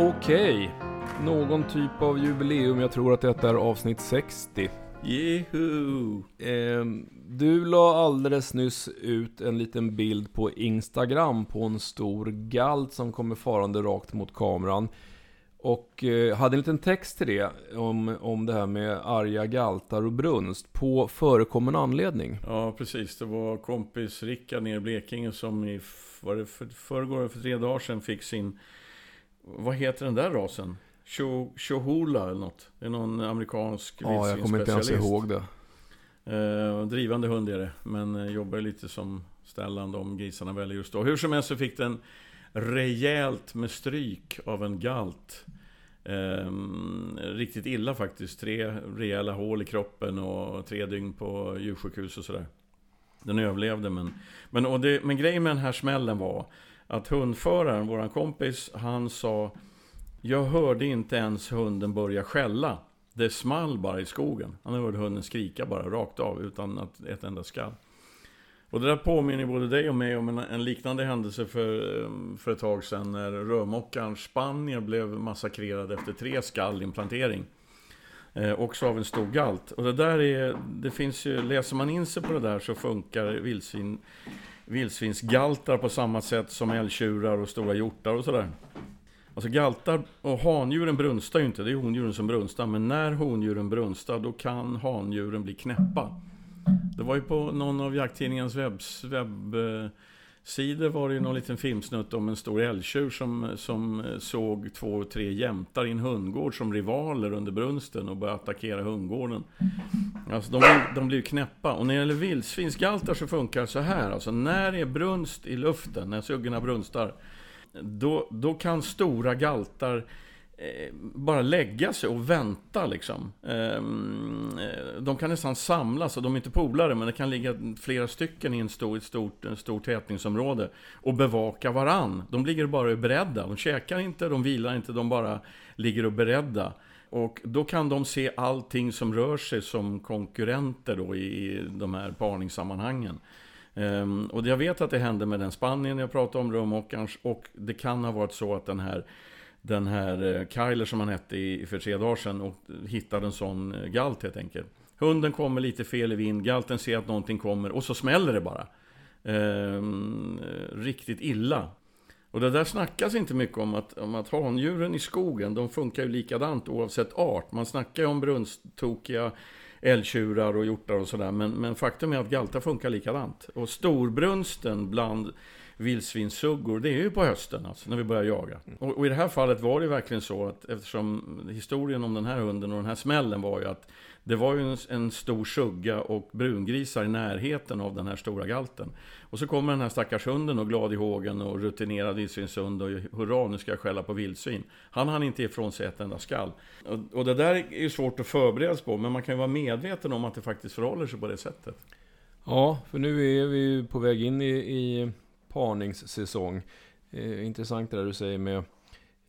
Okej, någon typ av jubileum. Jag tror att detta är avsnitt 60. Jeho! Eh, du la alldeles nyss ut en liten bild på Instagram på en stor galt som kommer farande rakt mot kameran. Och eh, hade en liten text till det om, om det här med arga galtar och brunst på förekommen anledning. Ja, precis. Det var kompis Rickard nere i Blekinge som i var det för, förrgår, för tre dagar sedan fick sin... Vad heter den där rasen? Cho- Chohula eller något. Det är någon amerikansk Ja, jag kommer inte ens ihåg det. Eh, drivande hund är det, men eh, jobbar lite som ställande om grisarna väljer just då. Hur som helst så fick den rejält med stryk av en galt. Eh, riktigt illa faktiskt. Tre rejäla hål i kroppen och tre dygn på djursjukhus och sådär. Den överlevde men... Men, och det, men grejen med den här smällen var att hundföraren, våran kompis, han sa Jag hörde inte ens hunden börja skälla. Det small bara i skogen. Han hörde hunden skrika bara rakt av utan att ett enda skall. Och det där påminner både dig och mig om en, en liknande händelse för, eh, för ett tag sedan när rörmokaren Spanier blev massakrerad efter tre skall i en plantering. Eh, också av en stor galt. Och det där är, det finns ju, läser man in sig på det där så funkar vildsvin, vildsvinsgaltar på samma sätt som älgtjurar och stora hjortar och sådär. Alltså galtar och handjuren brunstar ju inte, det är hondjuren som brunstar. Men när hondjuren brunstar då kan handjuren bli knäppa. Det var ju på någon av jakttidningens webbs, eh, webbsidor var det ju någon liten filmsnutt om en stor älgtjur som, som eh, såg två, tre jämtar i en hundgård som rivaler under brunsten och började attackera hundgården. Alltså de, blir- de blir knäppa. Och när det gäller vildsvinsgaltar så funkar det så här. Alltså när det är brunst i luften, när suggorna brunstar, då, då kan stora galtar eh, Eh, bara lägga sig och vänta liksom. Ehm, eh, de kan nästan samlas, och de är inte polare, men det kan ligga flera stycken i en stor, ett stort, en stor tätningsområde och bevaka varann. De ligger bara och är beredda. De käkar inte, de vilar inte, de bara ligger och är beredda. Och då kan de se allting som rör sig som konkurrenter då i, de här parningssammanhangen. Ehm, och jag vet att det hände med den Spanien jag pratade om, rörmokarns, och det kan ha varit så att den här den här eh, Kyler som han hette i, för tre dagar sedan och hittade en sån eh, galt helt enkelt. Hunden kommer lite fel i vind, galten ser att någonting kommer och så smäller det bara. Ehm, eh, riktigt illa. Och det där snackas inte mycket om att, om att handjuren i skogen, de funkar ju likadant oavsett art. Man snackar ju om brunsttokiga älgtjurar och hjortar och sådär. Men, men faktum är att galtar funkar likadant. Och storbrunsten bland vildsvinssuggor, det är ju på hösten alltså, när vi börjar jaga. Och, och i det här fallet var det verkligen så att eftersom historien om den här hunden och den här smällen var ju att det var ju en, en stor sugga och brungrisar i närheten av den här stora galten. Och så kommer den här stackars hunden och glad i hågen och rutinerad vildsvinshund och hurra, nu ska jag skälla på vildsvin. Han hann inte ifrån sig ett enda skall. Och, och det där är ju svårt att förbereda sig på, men man kan ju vara medveten om att det faktiskt förhåller sig på det sättet. Ja, för nu är vi ju på väg in i, i parningssäsong. Eh, intressant det där du säger med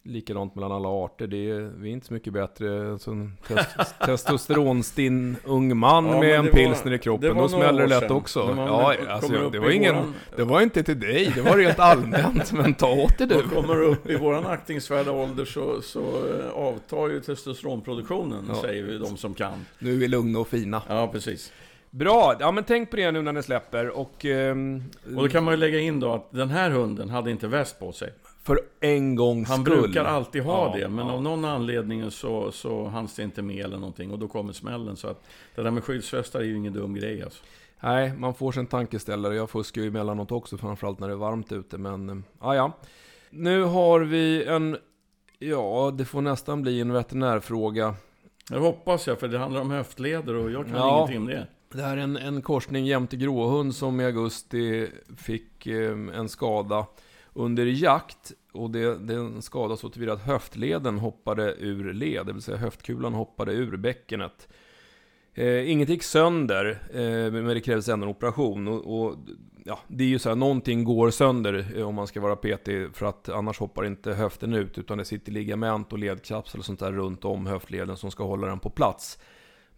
likadant mellan alla arter. Det är, vi är inte så mycket bättre. Så en test, testosteronstinn ung man Ja, med en pilsner i kroppen. Då smäller det lätt också. Man Ja, alltså, det, var ingen, våran- det var inte till dig. Det var rent allmänt. Men ta åt dig du. Kommer du upp i våran aktningsvärda ålder så, så eh, avtar ju testosteronproduktionen, Ja. säger vi de som kan. Nu är vi lugna och fina. Ja, precis. Bra, ja men tänk på det nu när ni släpper och... ehm, Och då kan man ju lägga in då att den här hunden hade inte väst på sig. för en gångs Han skull. brukar alltid ha Ja, det, men ja. av någon anledning så, så hanns det inte med eller någonting. Och då kommer smällen. Så att det där med skyddsvästar är ju ingen dum grej alltså. Nej, man får sin tankeställare. Jag fuskar ju emellanåt också, framförallt när det är varmt ute. Men, ja, ja. Nu har vi en... Ja, det får nästan bli en veterinärfråga. Det hoppas jag, för det handlar om höftleder och jag kan Ja. ingenting om det. Det här är en, en korsning jämte gråhund som i augusti fick eh, en skada under jakt. Och det, den skada så tillvida att höftleden hoppade ur led, det vill säga höftkulan hoppade ur bäckenet. Eh, inget gick sönder, eh, men det krävdes ändå en operation. Och, och, ja, det är ju så här, någonting går sönder eh, om man ska vara petig, för att annars hoppar inte höften ut, utan det sitter ligament och ledkapsel och sånt där runt om höftleden som ska hålla den på plats.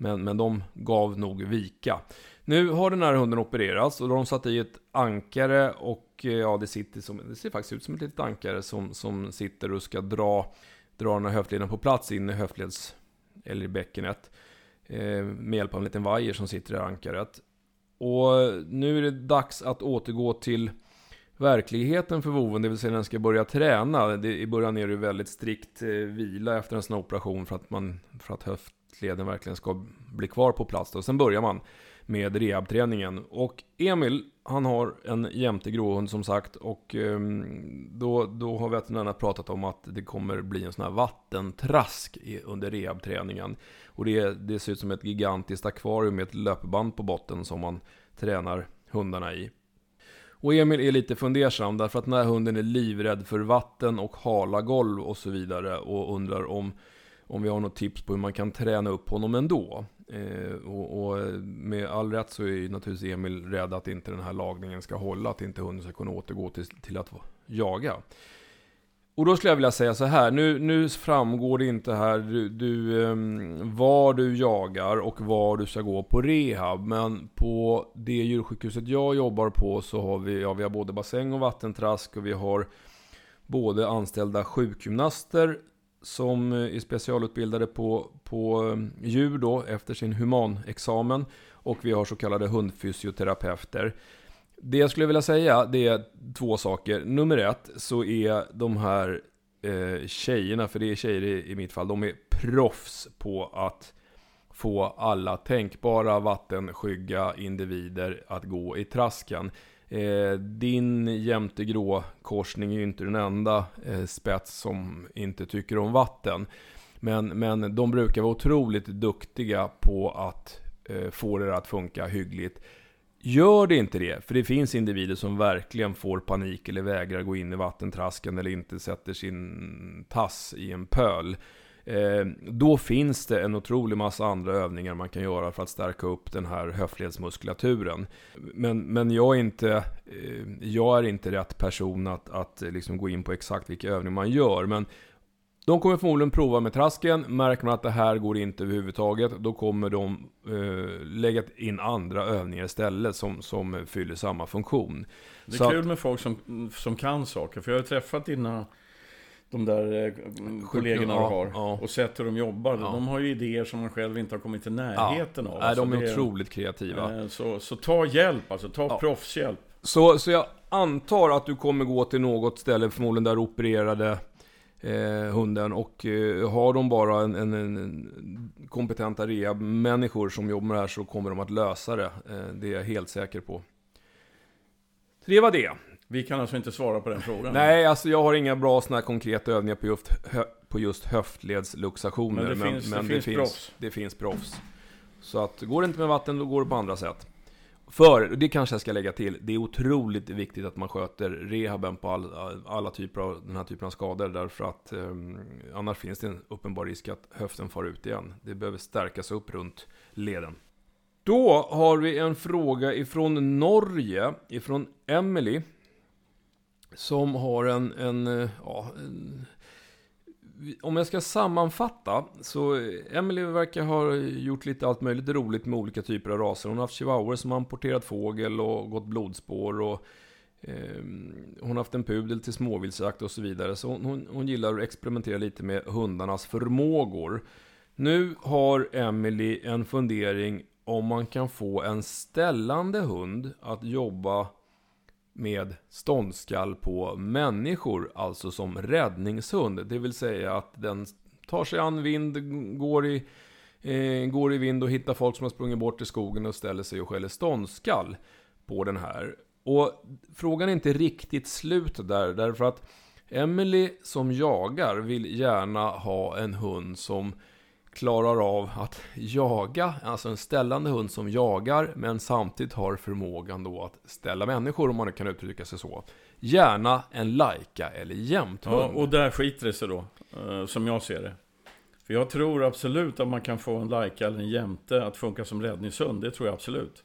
Men, men de gav nog vika. Nu har den här hunden opererats och då har de satt i ett ankare och eh, ja, det, sitter som, det ser faktiskt ut som ett litet ankare som, som sitter och ska dra dra den här höftleden på plats in i höftleds eller i bäckenet eh, med hjälp av en liten vajer som sitter i ankaret. Och nu är det dags att återgå till verkligheten för voven, det vill säga när den ska börja träna. Det, I början är det väldigt strikt eh, vila efter en sån här operation för att, man, för att höftleden verkligen ska bli kvar på plats. Och sen börjar man med rehabträningen. Och Emil, han har en jämte gråhund som sagt och ehm, då, då har veterinärerna pratat om att det kommer bli en sån här vattentrask under rehabträningen. Och det, det ser ut som ett gigantiskt akvarium med ett löpband på botten som man tränar hundarna i. Och Emil är lite fundersam därför att den här hunden är livrädd för vatten och hala golv och så vidare och undrar om, om vi har något tips på hur man kan träna upp honom ändå. Eh, och, och, med all rätt så är ju naturligtvis Emil rädd att inte den här lagningen ska hålla, att inte hunden ska kunna återgå till, till att jaga. Och då skulle jag vilja säga så här, nu, nu framgår det inte här du, du, eh, var du jagar och var du ska gå på rehab. Men på det djursjukhuset jag jobbar på så har vi, ja, vi har både bassäng och vattentrask och vi har både anställda sjukgymnaster som eh, är specialutbildade på, på eh, djur då efter sin humanexamen. Och vi har så kallade hundfysioterapeuter. Det jag skulle vilja säga, det är två saker. Nummer ett, så är de här eh, tjejerna, för det är tjejer i, i mitt fall, de är proffs på att få alla tänkbara vattenskygga individer att gå i trasken. Eh, din jämte grå korsning är ju inte den enda eh, spets som inte tycker om vatten. Men, men de brukar vara otroligt duktiga på att eh, få det att funka hyggligt. Gör det inte det, för det finns individer som verkligen får panik eller vägrar gå in i vattentrasken eller inte sätter sin tass i en pöl. Eh, då finns det en otrolig massa andra övningar man kan göra för att stärka upp den här höftledsmuskulaturen. Men, men jag, är inte, eh, jag är inte rätt person att, att liksom gå in på exakt vilka övningar man gör. Men de kommer förmodligen prova med trasken, märker man att det här går inte överhuvudtaget, då kommer de eh, lägga in andra övningar istället som, som fyller samma funktion. Det är Så kul med folk som, som kan saker, för jag har träffat dina de där eh, kollegorna ja, du har ja. och sett hur de jobbar. Ja. De har ju idéer som man själv inte har kommit i närheten av. Nej, de är det, otroligt kreativa. Eh, så, så ta hjälp, alltså ta ja. proffshjälp. Så, så jag antar att du kommer gå till något ställe, förmodligen där du opererade eh, hunden. Och eh, har de bara en, en, en kompetenta rehab-människor som jobbar med det här så kommer de att lösa det. Eh, det är jag helt säker på. Så det var det. Vi kan alltså inte svara på den frågan? Nej, alltså jag har inga bra sådana konkreta övningar på just, hö, på just höftledsluxationer. Men det men, finns, men det, det, finns, proffs. Det finns proffs. Så att går det inte med vatten, då går det på andra sätt. För, det kanske jag ska lägga till, det är otroligt viktigt att man sköter rehaben på all, alla typer av den här typen av skador. Därför att eh, annars finns det en uppenbar risk att höften far ut igen. Det behöver stärkas upp runt leden. Då har vi en fråga ifrån Norge, ifrån Emily som har en, en, eh, ja, en, om jag ska sammanfatta, så Emily verkar ha gjort lite allt möjligt roligt med olika typer av raser. Hon har haft chihuahuor som amporterat fågel och gått blodspår och eh, hon har haft en pudel till småviltsjakt och så vidare. Så hon, hon, hon, gillar att experimentera lite med hundarnas förmågor. Nu har Emily en fundering om man kan få en ställande hund att jobba med ståndskall på människor, alltså som räddningshund. Det vill säga att den tar sig an vind, går i, eh, går i vind och hittar folk som har sprungit bort i skogen och ställer sig och skäller ståndskall på den här. Och frågan är inte riktigt slut där, därför att Emily som jagar vill gärna ha en hund som klarar av att jaga, alltså en ställande hund som jagar, men samtidigt har förmågan då att ställa människor, om man kan uttrycka sig så. Gärna en lajka eller jämthund. Ja, och där skiter det sig då, eh, som jag ser det. För jag tror absolut att man kan få en lajka eller en jämte att funka som räddningshund, det tror jag absolut.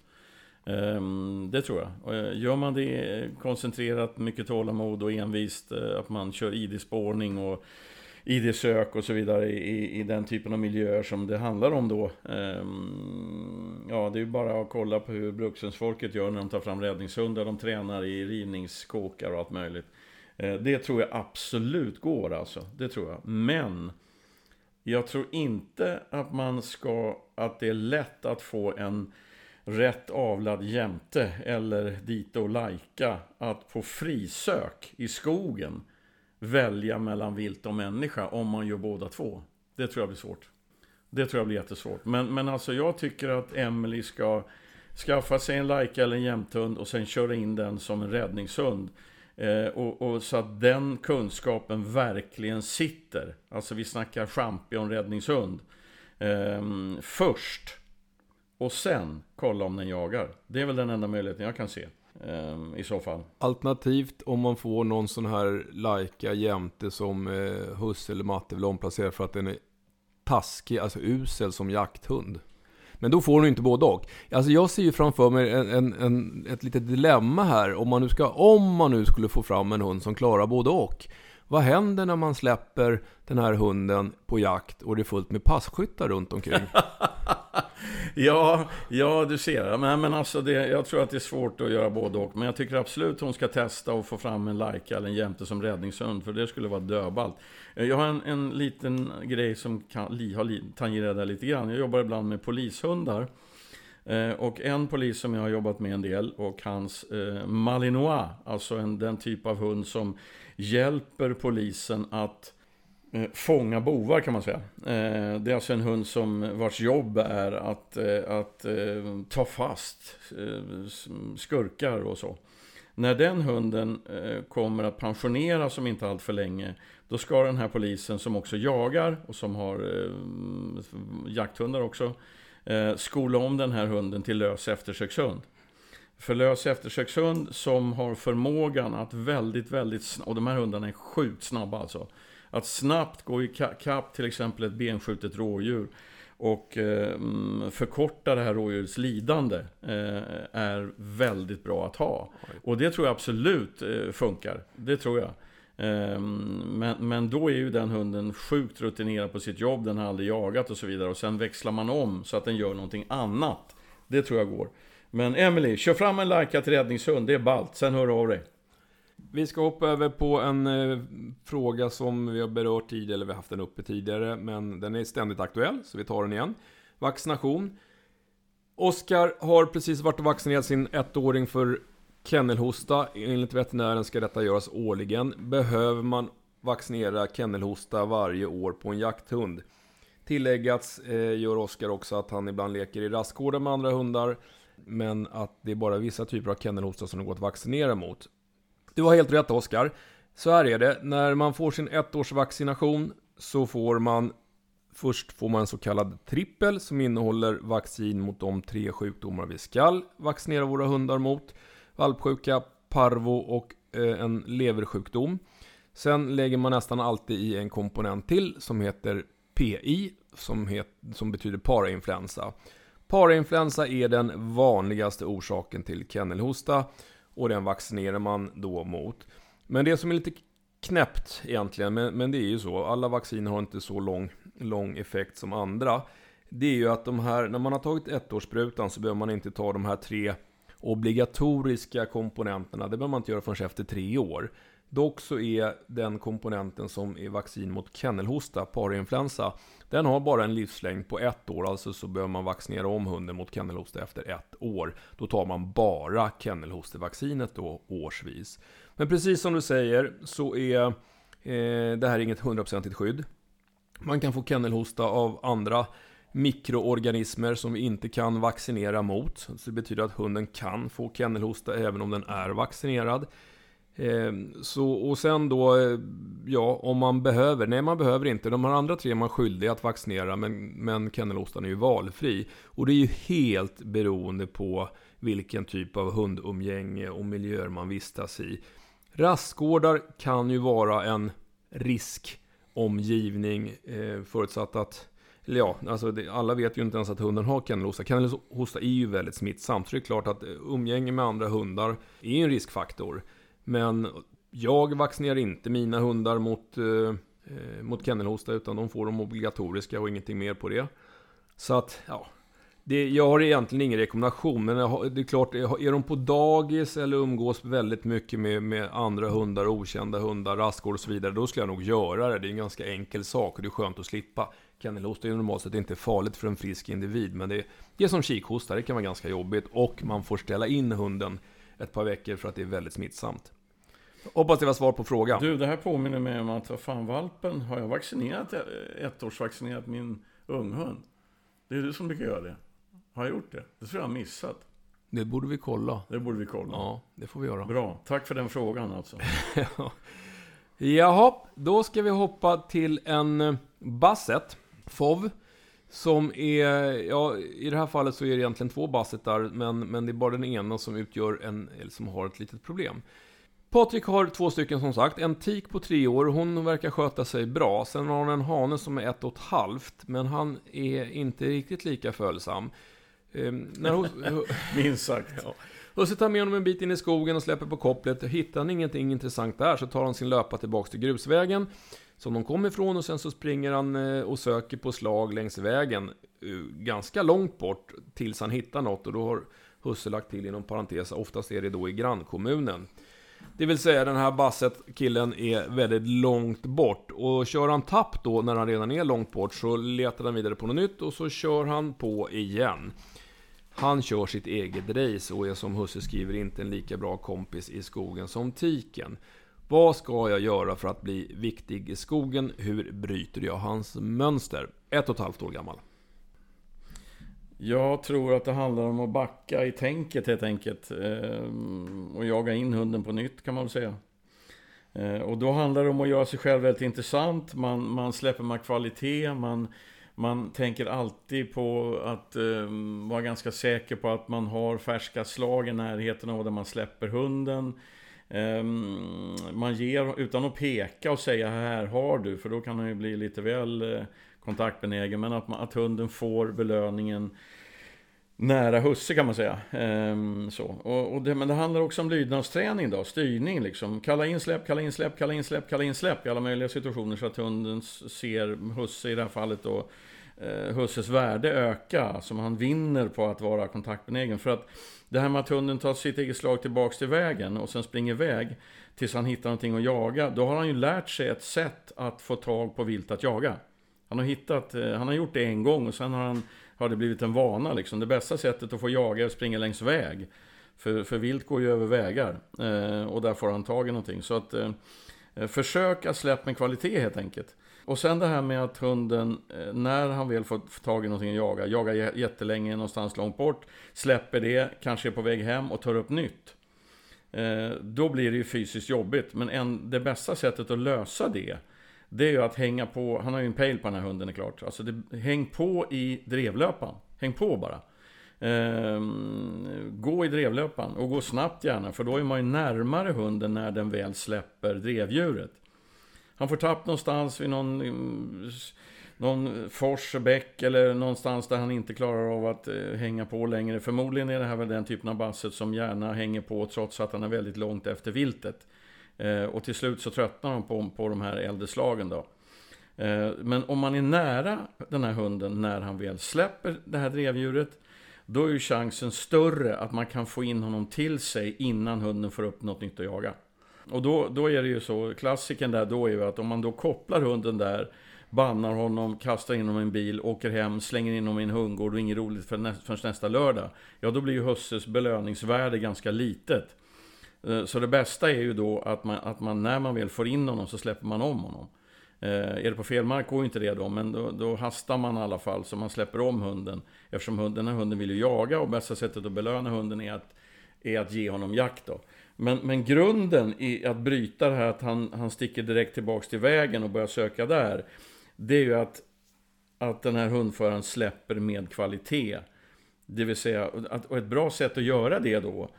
Ehm, det tror jag. Och eh, gör man det eh, koncentrerat, mycket tålamod och envist, att man kör ID-spårning och ID-sök och så vidare i, i den typen av miljöer som det handlar om då. Ehm, ja, det är ju bara att kolla på hur brukshundsfolket gör när de tar fram räddningshundar. De tränar i rivningskåkar och allt möjligt. Ehm, det tror jag absolut går alltså. Det tror jag. Men jag tror inte att man ska, att det är lätt att få en rätt avlad jämte eller dit och lajka att på frisök i skogen välja mellan vilt och människa om man gör båda två. Det tror jag blir svårt. Det tror jag blir jättesvårt. Men, men alltså jag tycker att Emily ska skaffa sig en Laika eller en jämthund och sen köra in den som en räddningshund. Eh, och, och, så att den kunskapen verkligen sitter. Alltså vi snackar champion räddningshund. Eh, först. Och sen kolla om den jagar. Det är väl den enda möjligheten jag kan se. Ehm, I så fall. Alternativt om man får någon sån här Laika jämte som eh, Husse eller Matte vill omplacera för att den är taskig, alltså usel som jakthund. Men då får du inte både och. Alltså jag ser ju framför mig en, en, en, ett litet dilemma här. Om man, nu ska, om man nu skulle få fram en hund som klarar både och. Vad händer när man släpper den här hunden på jakt och det är fullt med passkyttar runt omkring? ja, ja, du ser. Men, men alltså det, jag tror att det är svårt att göra både och. Men jag tycker absolut hon ska testa och få fram en Laika eller en jämte som räddningshund. För det skulle vara döballt. Eh, jag har en, en liten grej som kan, li, har tangerat det lite grann. Jag jobbar ibland med polishundar. Eh, och en polis som jag har jobbat med en del och hans eh, Malinois, alltså en, den typ av hund som hjälper polisen att eh, fånga bovar kan man säga. Eh, det är alltså en hund som vars jobb är att, eh, att ta fast skurkar och så. När den hunden kommer att pensioneras om inte allt för länge då ska den här polisen som också jagar och som har jakthundar också skola om den här hunden till lös eftersökshund. För lös eftersökshund som har förmågan att väldigt, väldigt snabbt, och de här hundarna är sjukt snabba alltså, att snabbt gå i kapp till exempel ett benskjutet rådjur och eh, förkorta det här rådjurets lidande eh, är väldigt bra att ha. Och det tror jag absolut eh, funkar. Det tror jag. Ehm, men, men då är ju den hunden sjukt rutinerad på sitt jobb, den har aldrig jagat och så vidare. Och sen växlar man om så att den gör någonting annat. Det tror jag går. Men Emily, kör fram en lajkat räddningshund, det är ballt. Sen hör du av dig. Vi ska hoppa över på en eh, fråga som vi har berört tidigare, eller vi har haft den uppe tidigare, men den är ständigt aktuell, så vi tar den igen. Vaccination. Oskar har precis varit och vaccinerat sin ettåring för Kennelhosta, enligt veterinären ska detta göras årligen. Behöver man vaccinera kennelhosta varje år på en jakthund? Tilläggats eh, gör Oskar också att han ibland leker i rastgårdar med andra hundar. Men att det är bara vissa typer av kennelhosta som det går att vaccinera mot. Du har helt rätt Oskar. Så här är det. När man får sin ettårsvaccination så får man Först får man en så kallad trippel som innehåller vaccin mot de tre sjukdomar vi ska vaccinera våra hundar mot valpsjuka, parvo och eh, en leversjukdom. Sen lägger man nästan alltid i en komponent till som heter PI, som, het, som betyder parainfluensa. Parainfluensa är den vanligaste orsaken till kennelhosta och den vaccinerar man då mot. Men det som är lite knäppt egentligen, men, men det är ju så, alla vacciner har inte så lång, lång effekt som andra. Det är ju att de här, när man har tagit ettårssprutan så behöver man inte ta de här tre obligatoriska komponenterna, det behöver man inte göra förrän efter tre år. Dock så är den komponenten som är vaccin mot kennelhosta, parainfluensa, den har bara en livslängd på ett år, alltså så behöver man vaccinera om hunden mot kennelhosta efter ett år. Då tar man bara kennelhostevaccinet då årsvis. Men precis som du säger så är eh, det här inget hundraprocentigt skydd. Man kan få kennelhosta av andra mikroorganismer som vi inte kan vaccinera mot. Så det betyder att hunden kan få kennelhosta även om den är vaccinerad. Ehm, så, och sen då, eh, ja, om man behöver. Nej, man behöver inte. De här andra tre är man skyldig att vaccinera, men, men kennelhostan är ju valfri. Och det är ju helt beroende på vilken typ av hundumgänge och miljöer man vistas i. Rastgårdar kan ju vara en riskomgivning, eh, förutsatt att eller ja, alltså det, alla vet ju inte ens att hunden har kennelhosta. Kennelhosta är ju väldigt smittsamt, så det är klart att eh, umgänge med andra hundar är en riskfaktor. Men jag vaccinerar inte mina hundar mot, eh, eh, mot kennelhosta, utan de får de obligatoriska och ingenting mer på det. Så att, ja, Det, jag har egentligen ingen rekommendation, men det är klart, är de på dagis eller umgås väldigt mycket med, med andra hundar, okända hundar, raskor och så vidare, då skulle jag nog göra det. Det är en ganska enkel sak och det är skönt att slippa. Kennelhosta är ju normalt sett inte farligt för en frisk individ, men det, det är som kikhosta, det kan vara ganska jobbigt. Och man får ställa in hunden ett par veckor för att det är väldigt smittsamt. Hoppas det var svar på frågan. Du, det här påminner mig om att, vad fan, valpen, har jag vaccinerat, ettårsvaccinerat min unghund? Det är du som brukar göra det. Har jag gjort det? Det tror jag har missat. Det borde vi kolla. Det borde vi kolla. Ja, det får vi göra. Bra. Tack för den frågan alltså. Jaha, då ska vi hoppa till en eh, Basset. FOV. Som är, ja i det här fallet så är det egentligen två Bassetar, men, men det är bara den ena som utgör en, eller som har ett litet problem. Patrik har två stycken som sagt. En tik på tre år, hon verkar sköta sig bra. Sen har hon en hane som är ett och ett halvt, men han är inte riktigt lika följsam. Ehm, när Minst sagt. Ja. Husse tar med honom en bit in i skogen och släpper på kopplet. Hittar han ingenting intressant där så tar han sin löpa tillbaks till grusvägen som de kom ifrån och sen så springer han eh, och söker på slag längs vägen eh, ganska långt bort tills han hittar något och då har Husse lagt till inom parentes, oftast är det då i grannkommunen. Det vill säga den här basset killen är väldigt långt bort. Och kör han tapp då när han redan är långt bort så letar han vidare på något nytt och så kör han på igen. Han kör sitt eget race och är som Husse skriver inte en lika bra kompis i skogen som tiken. Vad ska jag göra för att bli viktig i skogen? Hur bryter jag hans mönster? Ett och ett halvt år gammal. Jag tror att det handlar om att backa i tänket helt enkelt. Eh, och jaga in hunden på nytt kan man väl säga. Eh, och då handlar det om att göra sig själv väldigt intressant. Man, man släpper med kvalitet. Man, man tänker alltid på att um, vara ganska säker på att man har färska slag i närheten av där man släpper hunden. Um, man ger utan att peka och säga här har du, för då kan han ju bli lite väl kontaktbenägen. Men att, man, att hunden får belöningen nära husse kan man säga. Ehm, så. Och, och det, men det handlar också om lydnadsträning då, styrning liksom. Kalla in släpp, kalla in släpp, kalla in släpp, kalla in släpp i alla möjliga situationer så att hunden ser husse i det här fallet då eh, husses värde öka, som han vinner på att vara kontaktbenägen. För att det här med att hunden tar sitt eget slag tillbaks till vägen och sen springer iväg tills han hittar någonting att jaga, då har han ju lärt sig ett sätt att få tag på vilt att jaga. Han har hittat, eh, han har gjort det en gång och sen har, han, har det blivit en vana liksom. Det bästa sättet att få jaga är att springa längs väg. För, för vilt går ju över vägar eh, och där får han tag i någonting. Så att eh, eh försök att släppa med kvalitet helt enkelt. Och sen det här med att hunden, eh, när han väl får tag i någonting att jaga, jagar jättelänge någonstans långt bort, släpper det, kanske är på väg hem och tar upp nytt. Eh, då blir det ju fysiskt jobbigt, men en, det bästa sättet att lösa det, det är ju att hänga på, han har ju en pejl på den här hunden är klart. Alltså det, häng på i drevlöpan. Häng på bara. Ehm, gå i drevlöpan och gå snabbt gärna för då är man ju närmare hunden när den väl släpper drevdjuret. Han får tapp någonstans vid någon, mm, någon fors, bäck eller någonstans där han inte klarar av att eh, hänga på längre. Förmodligen är det här väl den typen av basset som gärna hänger på trots att han är väldigt långt efter viltet. Eh, och till slut så tröttnar de på, på de här äldre slagen då. Eh, men om man är nära den här hunden när han väl släpper det här drevdjuret, då är ju chansen större att man kan få in honom till sig innan hunden får upp något nytt att jaga. Och då, då är det ju så, klassiken där då är ju att om man då kopplar hunden där, bannar honom, kastar in honom i en bil, åker hem, slänger in honom i en hundgård och inget roligt förrän nästa lördag. Ja, då blir ju husses belöningsvärde ganska litet. Eh, så det bästa är ju då att man, att man när man väl får in honom så släpper man om honom. Eh, är det på fel mark går inte det då, men då, då, hastar man i alla fall så man släpper om hunden. Eftersom hunden, den här hunden vill ju jaga och bästa sättet att belöna hunden är att, är att ge honom jakt då. Men, men grunden i att bryta det här att han, han sticker direkt tillbaks till vägen och börjar söka där. Det är ju att, att den här hundföraren släpper med kvalitet. Det vill säga, att, och ett bra sätt att göra det då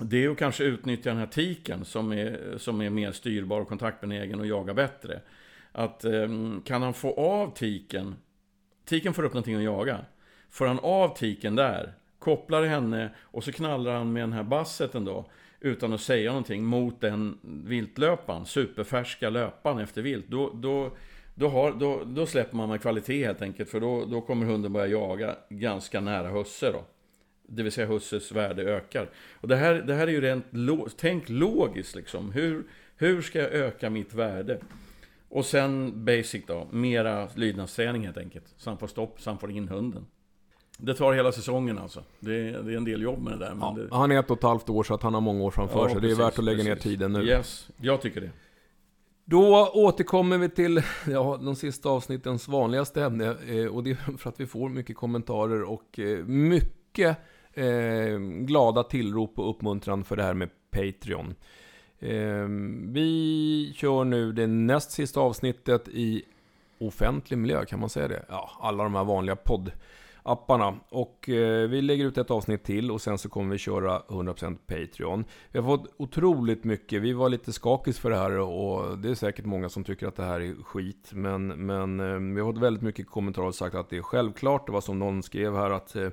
det är att kanske utnyttja den här tiken som är, som är mer styrbar och kontaktbenägen och jaga bättre. Att ehm, kan han få av tiken, tiken får upp någonting att jaga. Får han av tiken där, kopplar henne och så knallar han med den här basseten då utan att säga någonting mot den viltlöpan, superfärska löpan efter vilt. Då, då, då, har, då, då släpper man med kvalitet helt enkelt. För då, då kommer hunden börja jaga ganska nära husse då. Det vill säga husses värde ökar. Och det här, det här är ju rent, lo, tänk logiskt liksom. Hur, hur ska jag öka mitt värde? Och sen basic då, mera lydnadsträning helt enkelt. Så han får stopp, så han får in hunden. Det tar hela säsongen alltså. Det är, det är en del jobb med det där. Ja, det, han är ett och ett halvt år så att han har många år framför Ja, sig. Det är precis, värt att lägga ner precis. tiden nu. Yes, jag tycker det. Då återkommer vi till ja, de sista avsnittens vanligaste ämne. Eh, och det är för att vi får mycket kommentarer och eh, mycket eh, glada tillrop och uppmuntran för det här med Patreon. Eh, vi kör nu det näst sista avsnittet i offentlig miljö, kan man säga det? Ja, alla de här vanliga poddapparna. Och eh, vi lägger ut ett avsnitt till och sen så kommer vi köra 100% Patreon. Vi har fått otroligt mycket, vi var lite skakis för det här och det är säkert många som tycker att det här är skit. Men, men eh, vi har fått väldigt mycket kommentarer och sagt att det är självklart. Det var som någon skrev här att eh,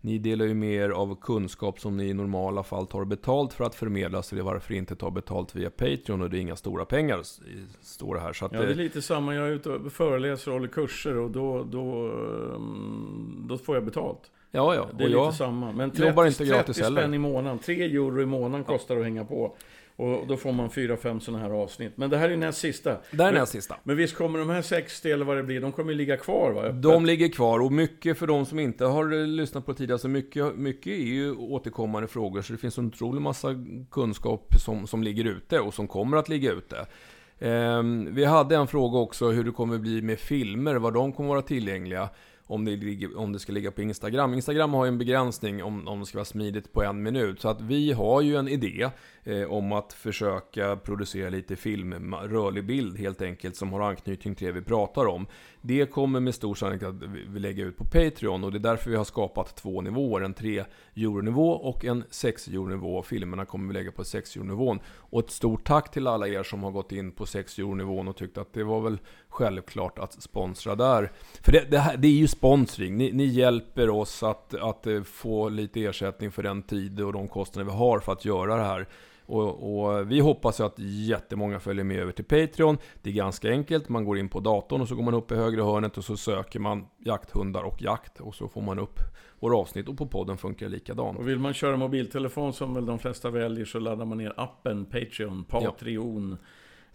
ni delar ju med er av kunskap som ni i normala fall tar betalt för att förmedla, så det är varför inte ta betalt via Patreon och det är inga stora pengar, står det här. Så att, Ja, det är eh, lite samma. Jag är ute och föreläser och håller kurser och då, då, mm, då får jag betalt. ja, ja. Det är och lite jag, samma. Men jobbar 30, inte gratis 30 heller. spänn i månaden. 3 euro i månaden kostar det att hänga på. Och då får man 4-5 sådana här avsnitt. Men det här är näst sista. där är men, näst sista. men visst kommer de här 60 eller vad det blir, de kommer ligga kvar va? Öppet. De ligger kvar och mycket för de som inte har eh, lyssnat på tidigare, så mycket, mycket är ju återkommande frågor. Så det finns en otrolig massa kunskap som, som ligger ute och som kommer att ligga ute. Ehm, vi hade en fråga också hur det kommer bli med filmer, var de kommer vara tillgängliga. Om det, ligger, om det ska ligga på Instagram. Instagram har ju en begränsning om, om det ska vara smidigt på en minut. Så att vi har ju en idé Eh, om att försöka producera lite film, rörlig bild helt enkelt, som har anknytning till det vi pratar om. Det kommer med stor sannolikhet att vi- lägga ut på Patreon och det är därför vi har skapat två nivåer. En 3 euro-nivå och en 6 euro-nivå. Filmerna kommer vi lägga på 6 euro-nivån. Och ett stort tack till alla er som har gått in på 6 euro-nivån och tyckt att det var väl självklart att sponsra där. För det, det, här, det är ju sponsring. Ni, ni hjälper oss att, att eh, få lite ersättning för den tid och de kostnader vi har för att göra det här. Och, och vi hoppas att jättemånga följer med över till Patreon. Det är ganska enkelt. Man går in på datorn och så går man upp i högra hörnet och så söker man jakthundar och jakt. Och så får man upp våra avsnitt och på podden funkar det likadant. Och vill man köra mobiltelefon som väl de flesta väljer så laddar man ner appen Patreon, Patreon.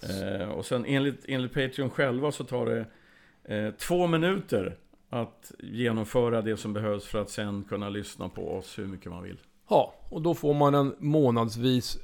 Eh, och sen enligt, enligt Patreon själva så tar det eh, två minuter att genomföra det som behövs för att sen kunna lyssna på oss hur mycket man vill. Ja, och då får man en månadsvis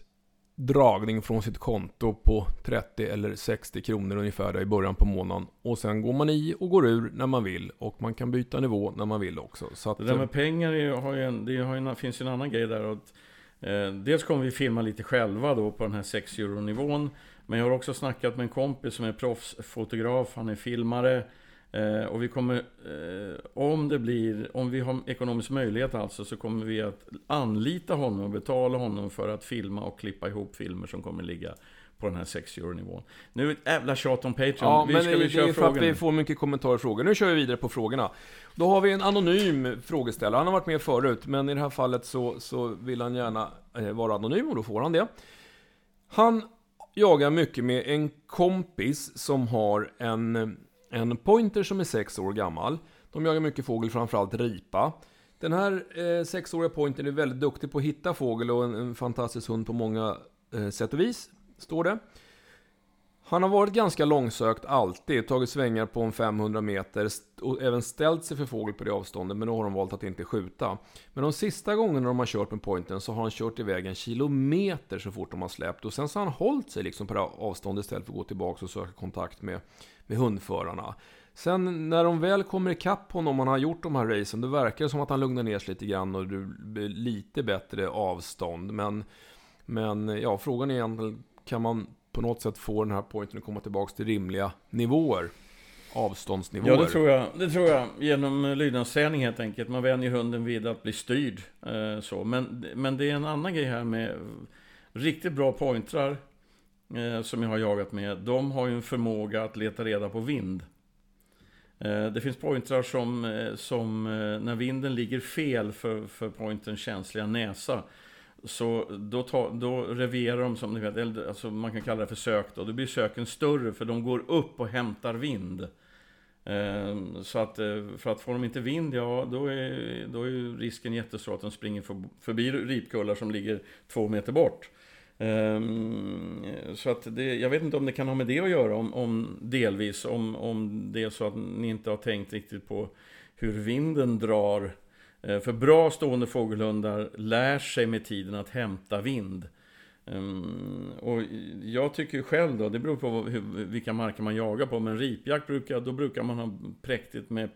dragning från sitt konto på 30 eller 60 kronor ungefär i början på månaden. Och sen går man i och går ur när man vill. Och man kan byta nivå när man vill också. Så att, Det där med pengar är, har ju en, det har en, finns ju en annan grej där. Att, eh, dels kommer vi filma lite själva då på den här 6 euro nivån. Men jag har också snackat med en kompis som är proffsfotograf, han är filmare. Eh, och vi kommer, eh, om det blir, om vi har ekonomisk möjlighet alltså, så kommer vi att anlita honom och betala honom för att filma och klippa ihop filmer som kommer ligga på den här 6 euro nivån. Nu är det ett jävla tjat om Patreon. Ja, vi men ska det, vi det köra är för att frågan? vi får mycket kommentarer och frågor. Nu kör vi vidare på frågorna. Då har vi en anonym frågeställare. Han har varit med förut, men i det här fallet så, så vill han gärna eh, vara anonym och då får han det. Han jagar mycket med en kompis som har en, en pointer som är 6 år gammal. De jagar mycket fågel, framförallt ripa. Den här eh, sexåriga pointern är väldigt duktig på att hitta fågel och en, en fantastisk hund på många eh, sätt och vis, står det. Han har varit ganska långsökt alltid, tagit svängar på en 500 meter och även ställt sig för fågel på det avståndet, men då har de valt att inte skjuta. Men de sista gångerna de har kört med pointern så har han kört iväg en kilometer så fort de har släppt och sen så har han hållit sig liksom på det avståndet istället för att gå tillbaka och söka kontakt med, med hundförarna. Sen när de väl kommer ikapp honom och han har gjort de här racen, då verkar det som att han lugnar ner sig lite grann och det blir lite bättre avstånd. Men, men ja, frågan är egentligen, kan man på något sätt få den här pointen att komma tillbaka till rimliga nivåer? Avståndsnivåer. Ja, det tror jag. Det tror jag. Genom lydnadsträning helt enkelt. Man vänjer hunden vid att bli styrd. Eh, så. Men, men det är en annan grej här med riktigt bra pointrar eh, som jag har jagat med. De har ju en förmåga att leta reda på vind. Eh, det finns pointrar som, eh, som eh, när vinden ligger fel för, för pointerns känsliga näsa så då, ta, då reverar de som ni vet, eller, alltså man kan kalla det för sök då. Då blir söken större för de går upp och hämtar vind. Ehm, så att eh, för att får de inte vind, ja då är, då är risken jättestor att de springer förbi ripkullar som ligger två meter bort. Ehm, så att det, jag vet inte om det kan ha med det att göra, om, om delvis, om, om det är så att ni inte har tänkt riktigt på hur vinden drar. Eh, för bra stående fågelhundar lär sig med tiden att hämta vind. Ehm, och jag tycker själv då, det beror på vilka marker man jagar på, men ripjakt brukar, då brukar man ha präktigt med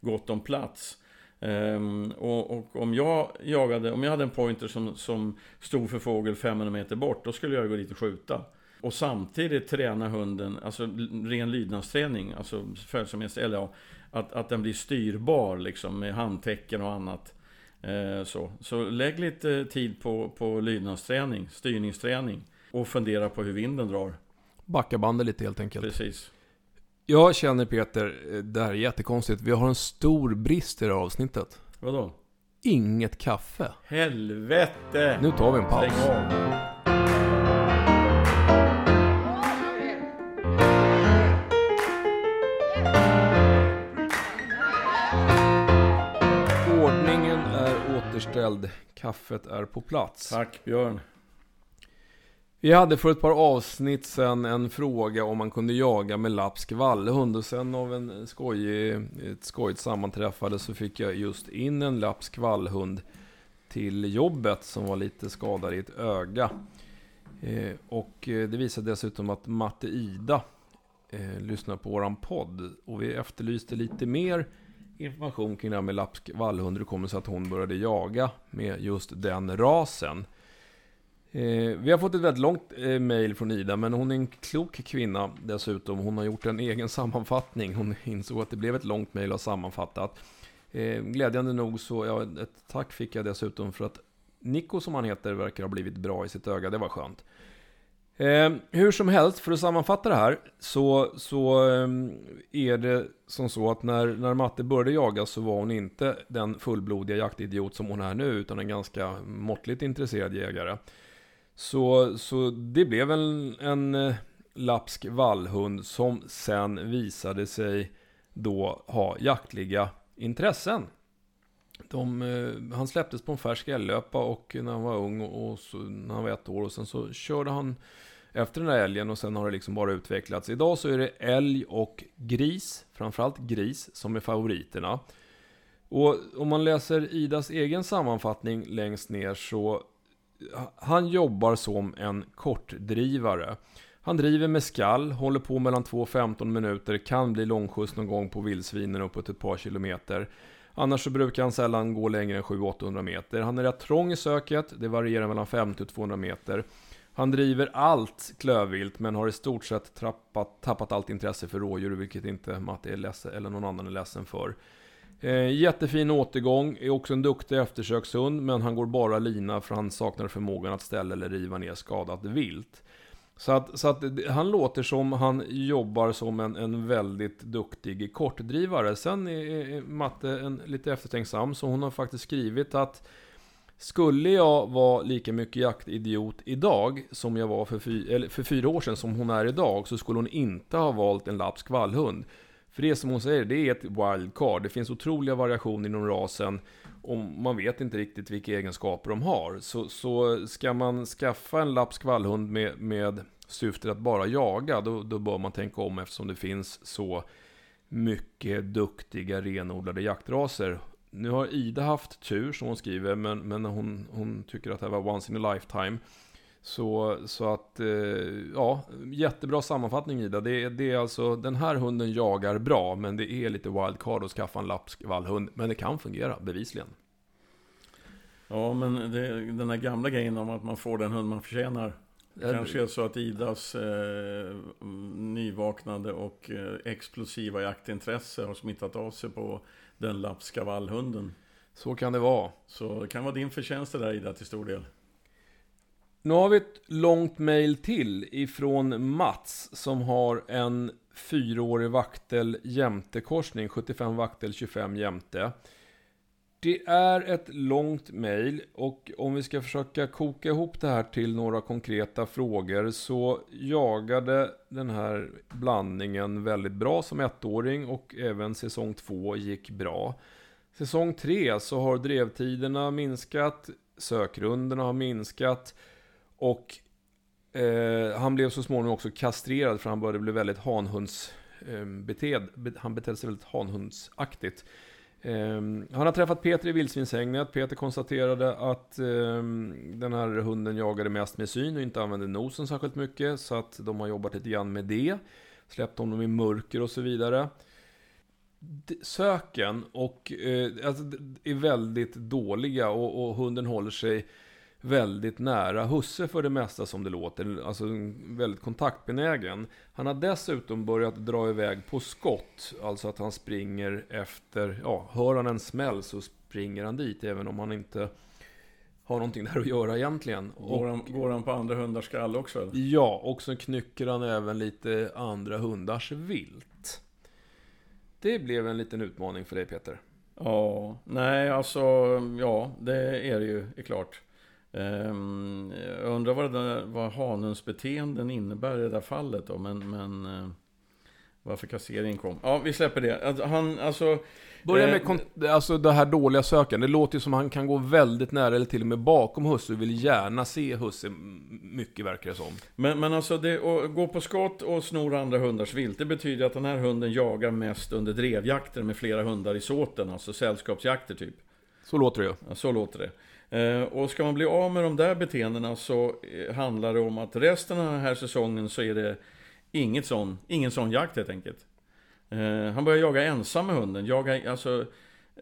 gott om plats. Um, och, och, om jag jagade, om jag hade en pointer som, som stod för fågel 500 meter bort, då skulle jag gå dit och skjuta. Och samtidigt träna hunden, alltså ren lydnadsträning, alltså följsamhet, eller ja, att, att den blir styrbar liksom med handtecken och annat. Eh, så. så lägg lite tid på, på lydnadsträning, styrningsträning och fundera på hur vinden drar. Backa bandet lite helt enkelt. Precis. Jag känner Peter, eh, det här är jättekonstigt. Vi har en stor brist i det här avsnittet. Vadå? Inget kaffe. Helvete! Nu tar vi en paus. Återställd. Kaffet är på plats. Tack Björn. Vi hade för ett par avsnitt sen en fråga om man kunde jaga med lapsk vallhund och sen av en skojig, ett skojigt sammanträffande så fick jag just in en lapsk vallhund till jobbet som var lite skadad i ett öga. Eh, och eh, det visade dessutom att Matte Ida eh, lyssnar på våran podd och vi efterlyste lite mer information kring det här med lapsk vallhund. Det kommer sig att hon började jaga med just den rasen. Eh, vi har fått ett väldigt långt eh, mail från Ida, men hon är en klok kvinna dessutom. Hon har gjort en egen sammanfattning. Hon insåg att det blev ett långt mail och sammanfattat. Eh, glädjande nog så, ja, ett tack fick jag dessutom för att Nico som han heter verkar ha blivit bra i sitt öga. Det var skönt. Eh, hur som helst, för att sammanfatta det här, så, så eh, är det som så att när, när Matte började jaga så var hon inte den fullblodiga jaktidiot som hon är nu, utan en ganska måttligt intresserad jägare. Så, så det blev en, en eh, lapsk vallhund som sen visade sig då ha jaktliga intressen. De, eh, han släpptes på en färsk älglöpa och när han var ung och, och så, när han var ett år och sen så körde han efter den här älgen och sen har det liksom bara utvecklats. Idag så är det älg och gris, framförallt gris, som är favoriterna. Och om man läser Idas egen sammanfattning längst ner så han jobbar som en kortdrivare. Han driver med skall, håller på mellan 2 och 15 minuter, kan bli långskjuts någon gång på vildsvinen uppåt ett par kilometer. Annars så brukar han sällan gå längre än 700-800 meter. Han är rätt trång i söket, det varierar mellan 50 och 200 meter. Han driver allt klövvilt men har i stort sett trappat, tappat allt intresse för rådjur, vilket inte Matte är ledsen, eller någon annan är ledsen för. Eh, jättefin återgång, är också en duktig eftersökshund, men han går bara lina för han saknar förmågan att ställa eller riva ner skadat vilt. Så att, så att han låter som han jobbar som en, en väldigt duktig kortdrivare. Sen är Matte en, lite eftertänksam, så hon har faktiskt skrivit att skulle jag vara lika mycket jaktidiot idag som jag var för, fy, eller för fyra år sedan som hon är idag så skulle hon inte ha valt en lapsk vallhund. För det som hon säger, det är ett wildcard. Det finns otroliga variationer inom rasen och man vet inte riktigt vilka egenskaper de har. Så, så ska man skaffa en lapsk vallhund med, med syftet att bara jaga, då, då bör man tänka om eftersom det finns så mycket duktiga renodlade jaktraser nu har Ida haft tur som hon skriver, men, men hon, hon tycker att det här var once in a lifetime. Så, så att, eh, ja, jättebra sammanfattning Ida. Det, det är alltså, den här hunden jagar bra, men det är lite wildcard att skaffa en lappskvallhund. Men det kan fungera, bevisligen. Ja, men det, den här gamla grejen om att man får den hund man förtjänar. Det kanske är så att Idas eh, nyvaknade och eh, explosiva jaktintresse har smittat av sig på den lapska vallhunden. Så kan det vara. Så det kan vara din förtjänst där Ida till stor del. Nu har vi ett långt mail till ifrån Mats som har en fyraårig vaktel jämte korsning, 75 vaktel, 25 jämte. Det är ett långt mejl och om vi ska försöka koka ihop det här till några konkreta frågor så jagade den här blandningen väldigt bra som ettåring och även säsong två gick bra. Säsong tre så har drevtiderna minskat, sökrundorna har minskat och eh, han blev så småningom också kastrerad för han började bli väldigt hanhunds eh, beted, han betedde sig väldigt hanhundsaktigt. Um, han har träffat Peter i vildsvinshägnet. Peter konstaterade att um, den här hunden jagade mest med syn och inte använde nosen särskilt mycket. Så att de har jobbat lite grann med det. Släppt honom i mörker och så vidare. Söken och, uh, alltså, är väldigt dåliga och, och hunden håller sig väldigt nära husse för det mesta som det låter. Alltså väldigt kontaktbenägen. Han har dessutom börjat dra iväg på skott. Alltså att han springer efter, ja, hör han en smäll så springer han dit. Även om han inte har någonting där att göra egentligen. Går han, går han på andra hundars skall också? Eller? Ja, och så knycker han även lite andra hundars vilt. Det blev en liten utmaning för dig Peter. Ja, nej alltså, ja, det är det ju, är klart. Um, jag undrar vad, där, vad hanens beteenden innebär i det där fallet då, men, men uh, varför kasseringen kom. Ja, vi släpper det. Alltså, han, alltså... Börja med eh, alltså det här dåliga söken. Det låter ju som att han kan gå väldigt nära eller till och med bakom husse och vill gärna se husse mycket verkar det som. Men, men alltså, det, att gå på skott och snora andra hundars vilt, det betyder att den här hunden jagar mest under drevjakter med flera hundar i såten, alltså sällskapsjakter typ. Så låter det ju. Ja, så låter det. Eh, och ska man bli av med de där beteendena så eh, handlar det om att resten av den här säsongen så är det inget sån, ingen sån jakt helt enkelt. Eh, han börjar jaga ensam med hunden. Jaga, alltså,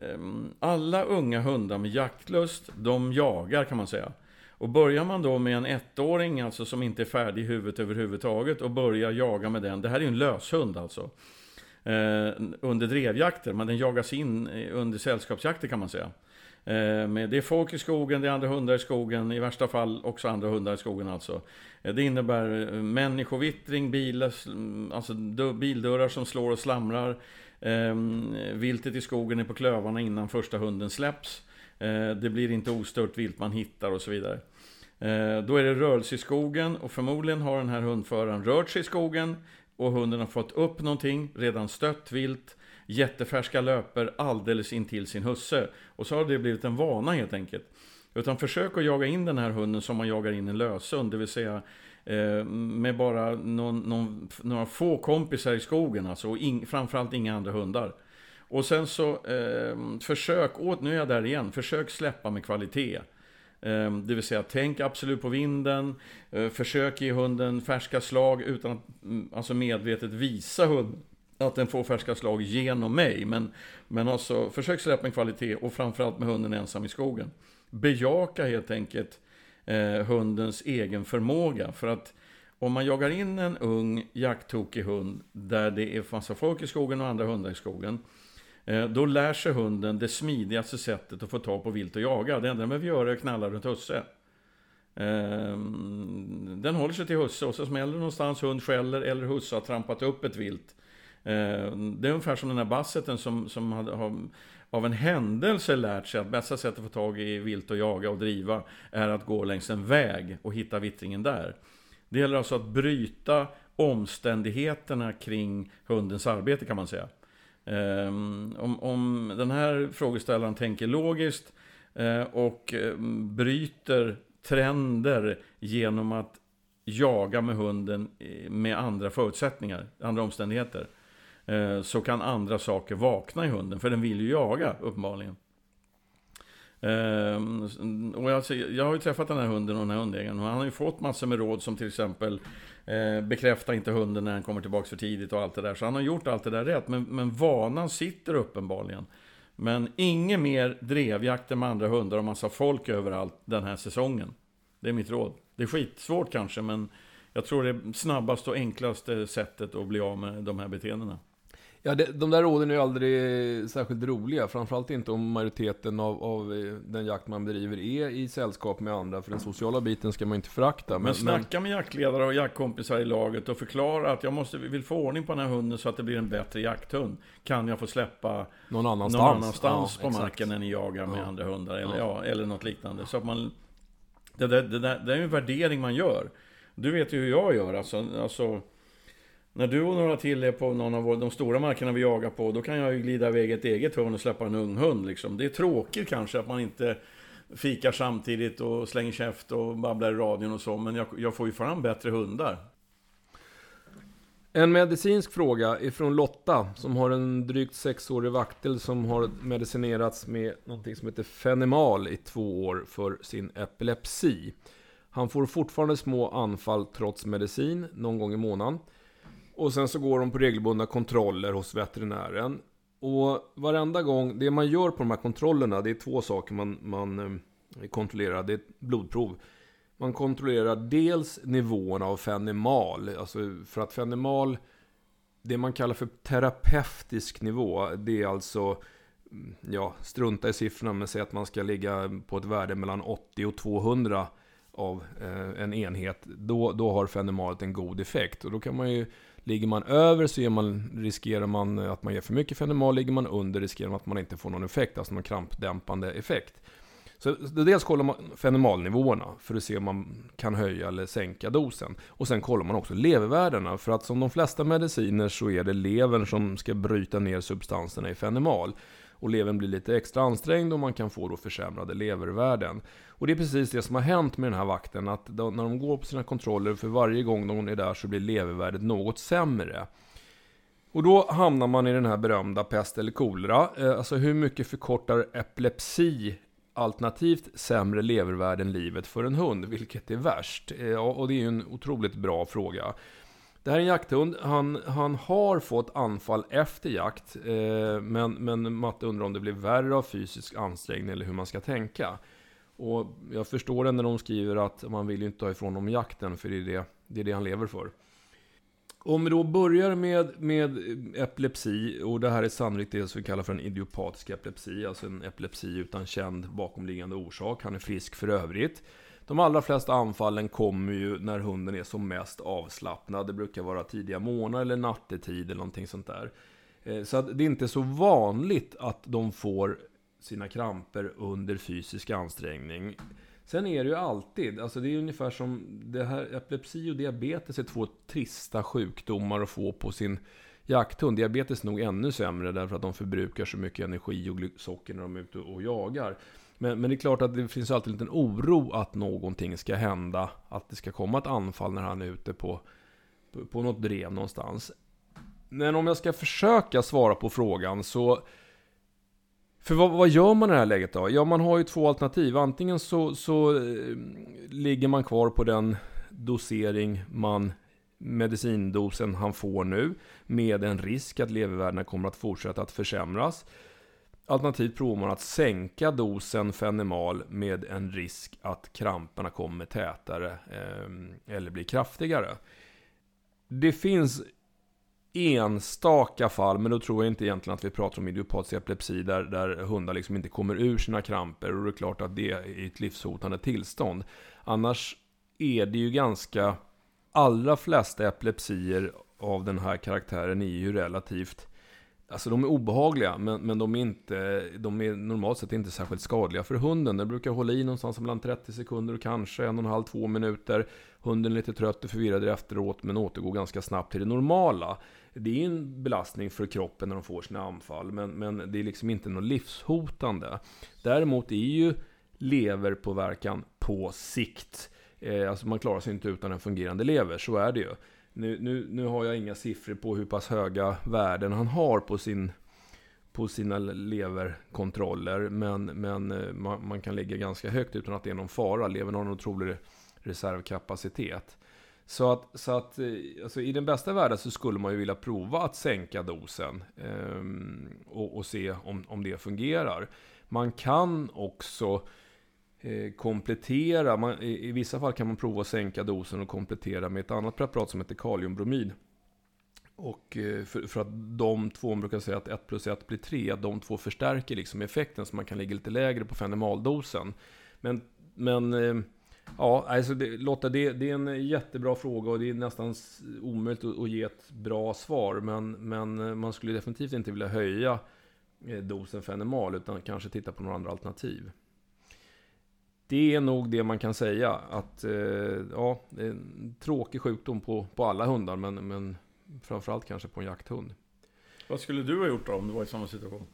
ehm, alla unga hundar med jaktlust, de jagar kan man säga. Och börjar man då med en ettåring alltså som inte är färdig i huvudet överhuvudtaget och börjar jaga med den. Det här är ju en löshund alltså. under drevjakter, men den jagas in under sällskapsjakter kan man säga. Eh, det är folk i skogen, det är andra hundar i skogen, i värsta fall också andra hundar i skogen alltså. Eh, det innebär eh, människovittring, bilar, mm, alltså bildörrar som slår och slamrar. Ehm, viltet i skogen är på klövarna innan första hunden släpps. Eh, det blir inte ostört vilt man hittar och så vidare. Då är det rörelse i skogen och förmodligen har den här hundföraren rört sig i skogen och hunden har fått upp någonting, redan stött vilt jättefärska löper alldeles intill sin husse. Och så har det blivit en vana helt enkelt. Utan försök att jaga in den här hunden som man jagar in en löshund, det vill säga eh, med bara någon, någon, några få kompisar i skogen alltså, och in, framförallt inga andra hundar. Och sen så, eh, försök, åt, nu är jag där igen, försök släppa med kvalitet. Eh, det vill säga, tänk absolut på vinden, eh, försök ge hunden färska slag utan att mm, alltså medvetet visa hunden att den får färska slag genom mig. Men, men alltså, försök släppa en kvalitet och framförallt med hunden ensam i skogen. Bejaka helt enkelt eh, hundens egen förmåga. För att om man jagar in en ung jakttokig hund där det är massa folk i skogen och andra hundar i skogen. Eh, då lär sig hunden det smidigaste sättet att få tag på vilt och jaga. Det enda den behöver göra är att knalla runt husse. Eh, den håller sig till husse och så smäller det någonstans, hund skäller eller husse har trampat upp ett vilt. Eh, det är ungefär som den här basseten som, som hade, har, av en händelse lärt sig att bästa sättet att få tag i vilt och jaga och driva är att gå längs en väg och hitta vittringen där. Det gäller alltså att bryta omständigheterna kring hundens arbete kan man säga. Eh, om, om den här frågeställaren tänker logiskt eh, och bryter trender genom att jaga med hunden med andra förutsättningar, andra omständigheter. Eh, så kan andra saker vakna i hunden, för den vill ju jaga uppenbarligen. Ehm, och jag, jag har ju träffat den här hunden och den här hundägaren och han har ju fått massor med råd som till exempel eh, Bekräfta inte hunden när den kommer tillbaka för tidigt och allt det där. Så han har gjort allt det där rätt, men, men vanan sitter uppenbarligen. Men inget mer drevjakter med andra hundar och massa folk överallt den här säsongen. Det är mitt råd. Det är skitsvårt kanske, men jag tror det är snabbaste och enklaste sättet att bli av med de här beteendena. Ja, det, de där råden är aldrig särskilt roliga. Framförallt inte om majoriteten av, av eh, den jakt man bedriver är i sällskap med andra. För den sociala biten ska man inte förakta. Men, men snacka med jaktledare och jaktkompisar i laget och förklara att jag måste, vill få ordning på den här hunden så att det blir en bättre jakthund. Kan jag få släppa någon annanstans, någon annanstans ja, på marken när ni jagar med Ja. andra hundar? Eller, Ja. ja. eller något liknande. Så att man, det, där, det, där, det är en värdering man gör. Du vet ju hur jag gör. Alltså, alltså, när du och några till är på någon av våra- de stora markerna vi jagar på, då kan jag ju glida iväg ett eget hörn och släppa en ung hund. Liksom. Det är tråkigt kanske att man inte fikar samtidigt och slänger käft och babblar i radion och så, men jag, jag får ju fram bättre hundar. En medicinsk fråga ifrån Lotta som har en drygt sexårig vaktel som har medicinerats med någonting som heter Fenemal i två år för sin epilepsi. Han får fortfarande små anfall trots medicin någon gång i månaden. Och sen så går de på regelbundna kontroller hos veterinären. Och varenda gång, det man gör på de här kontrollerna, det är två saker man, man eh, kontrollerar. Det är ett blodprov. Man kontrollerar dels nivåerna av fenemal. Alltså för att fenemal, det man kallar för terapeutisk nivå, det är alltså, mm, ja, strunta i siffrorna, men säg att man ska ligga på ett värde mellan 80 och 200 av eh, en enhet. Då, då har fenemalet en god effekt. Och då kan man ju, ligger man över så man, riskerar man att man ger för mycket fenemal, ligger man under riskerar man att man inte får någon effekt, alltså någon krampdämpande effekt. Så så dels kollar man fenemalnivåerna för att se om man kan höja eller sänka dosen. Och sen kollar man också levervärdena. För att som de flesta mediciner så är det levern som ska bryta ner substanserna i fenemal. Och levern blir lite extra ansträngd och man kan få då försämrade levervärden. Och det är precis det som har hänt med den här vakten. Att då, när de går på sina kontroller, för varje gång de är där så blir levervärdet något sämre. Och då hamnar man i den här berömda pest eller kolera. Eh, alltså hur mycket förkortar epilepsi alternativt sämre levervärden livet för en hund? Vilket är värst? Eh, och det är ju en otroligt bra fråga. Det här är en jakthund. Han, han har fått anfall efter jakt. Eh, men, men Matte undrar om det blir värre av fysisk ansträngning eller hur man ska tänka. Och jag förstår det när de skriver att man vill ju inte ta ifrån dem jakten, för det är det, det, är det han lever för. Om vi då börjar med, med epilepsi, och det här är sannolikt det som vi kallar för en idiopatisk epilepsi, alltså en epilepsi utan känd bakomliggande orsak. Han är frisk för övrigt. De allra flesta anfallen kommer ju när hunden är som mest avslappnad. Det brukar vara tidiga morgnar eller nattetid eller någonting sånt där. Eh, så att det är inte så vanligt att de får sina kramper under fysisk ansträngning. Sen är det ju alltid, alltså det är ungefär som det här, epilepsi och diabetes är två trista sjukdomar att få på sin jakthund. Diabetes är nog ännu sämre därför att de förbrukar så mycket energi och socker när de är ute och jagar. Men, men det är klart att det finns alltid en liten oro att någonting ska hända. Att det ska komma ett anfall när han är ute på, på, på något drev någonstans. Men om jag ska försöka svara på frågan så för vad, vad gör man i det här läget då? Ja, man har ju två alternativ. Antingen så, så eh, ligger man kvar på den dosering man medicindosen han får nu med en risk att levervärdena kommer att fortsätta att försämras. Alternativt provar man att sänka dosen fenemal med en risk att kramperna kommer tätare eh, eller blir kraftigare. Det finns enstaka fall, men då tror jag inte egentligen att vi pratar om idiopatisk epilepsi där, där hundar liksom inte kommer ur sina kramper och det är klart att det är ett livshotande tillstånd. Annars är det ju ganska, allra flesta epilepsier av den här karaktären är ju relativt Alltså de är obehagliga, men, men de, är inte, de är normalt sett inte särskilt skadliga för hunden. Den brukar hålla i någonstans mellan 30 sekunder och kanske en och en halv, två minuter. Hunden är lite trött och förvirrad efteråt, men återgår ganska snabbt till det normala. Det är en belastning för kroppen när de får sina anfall, men, men det är liksom inte något livshotande. Däremot är ju leverpåverkan på sikt. Eh, alltså man klarar sig inte utan en fungerande lever, så är det ju. Nu, nu, nu har jag inga siffror på hur pass höga värden han har på, sin, på sina leverkontroller. Men, men eh, man, man kan ligga ganska högt utan att det är någon fara. Levern har en otrolig reservkapacitet. Så att, så att eh, alltså i den bästa världen så skulle man ju vilja prova att sänka dosen eh, och, och se om, om det fungerar. Man kan också Eh, komplettera, man, i, i vissa fall kan man prova att sänka dosen och komplettera med ett annat preparat som heter kaliumbromid. Och eh, för, för, att de två, man brukar säga att 1 plus 1 blir 3, de två förstärker liksom effekten så man kan ligga lite lägre på fenomaldosen. Men, men eh, ja, alltså det, Lotta, det, det, är en jättebra fråga och det är nästan omöjligt att, att ge ett bra svar. Men, men man skulle definitivt inte vilja höja dosen fenomal utan kanske titta på några andra alternativ. Det är nog det man kan säga att ja, det är en tråkig sjukdom på, på alla hundar men, men Framförallt kanske på en jakthund. Vad skulle du ha gjort då om du var i samma situation?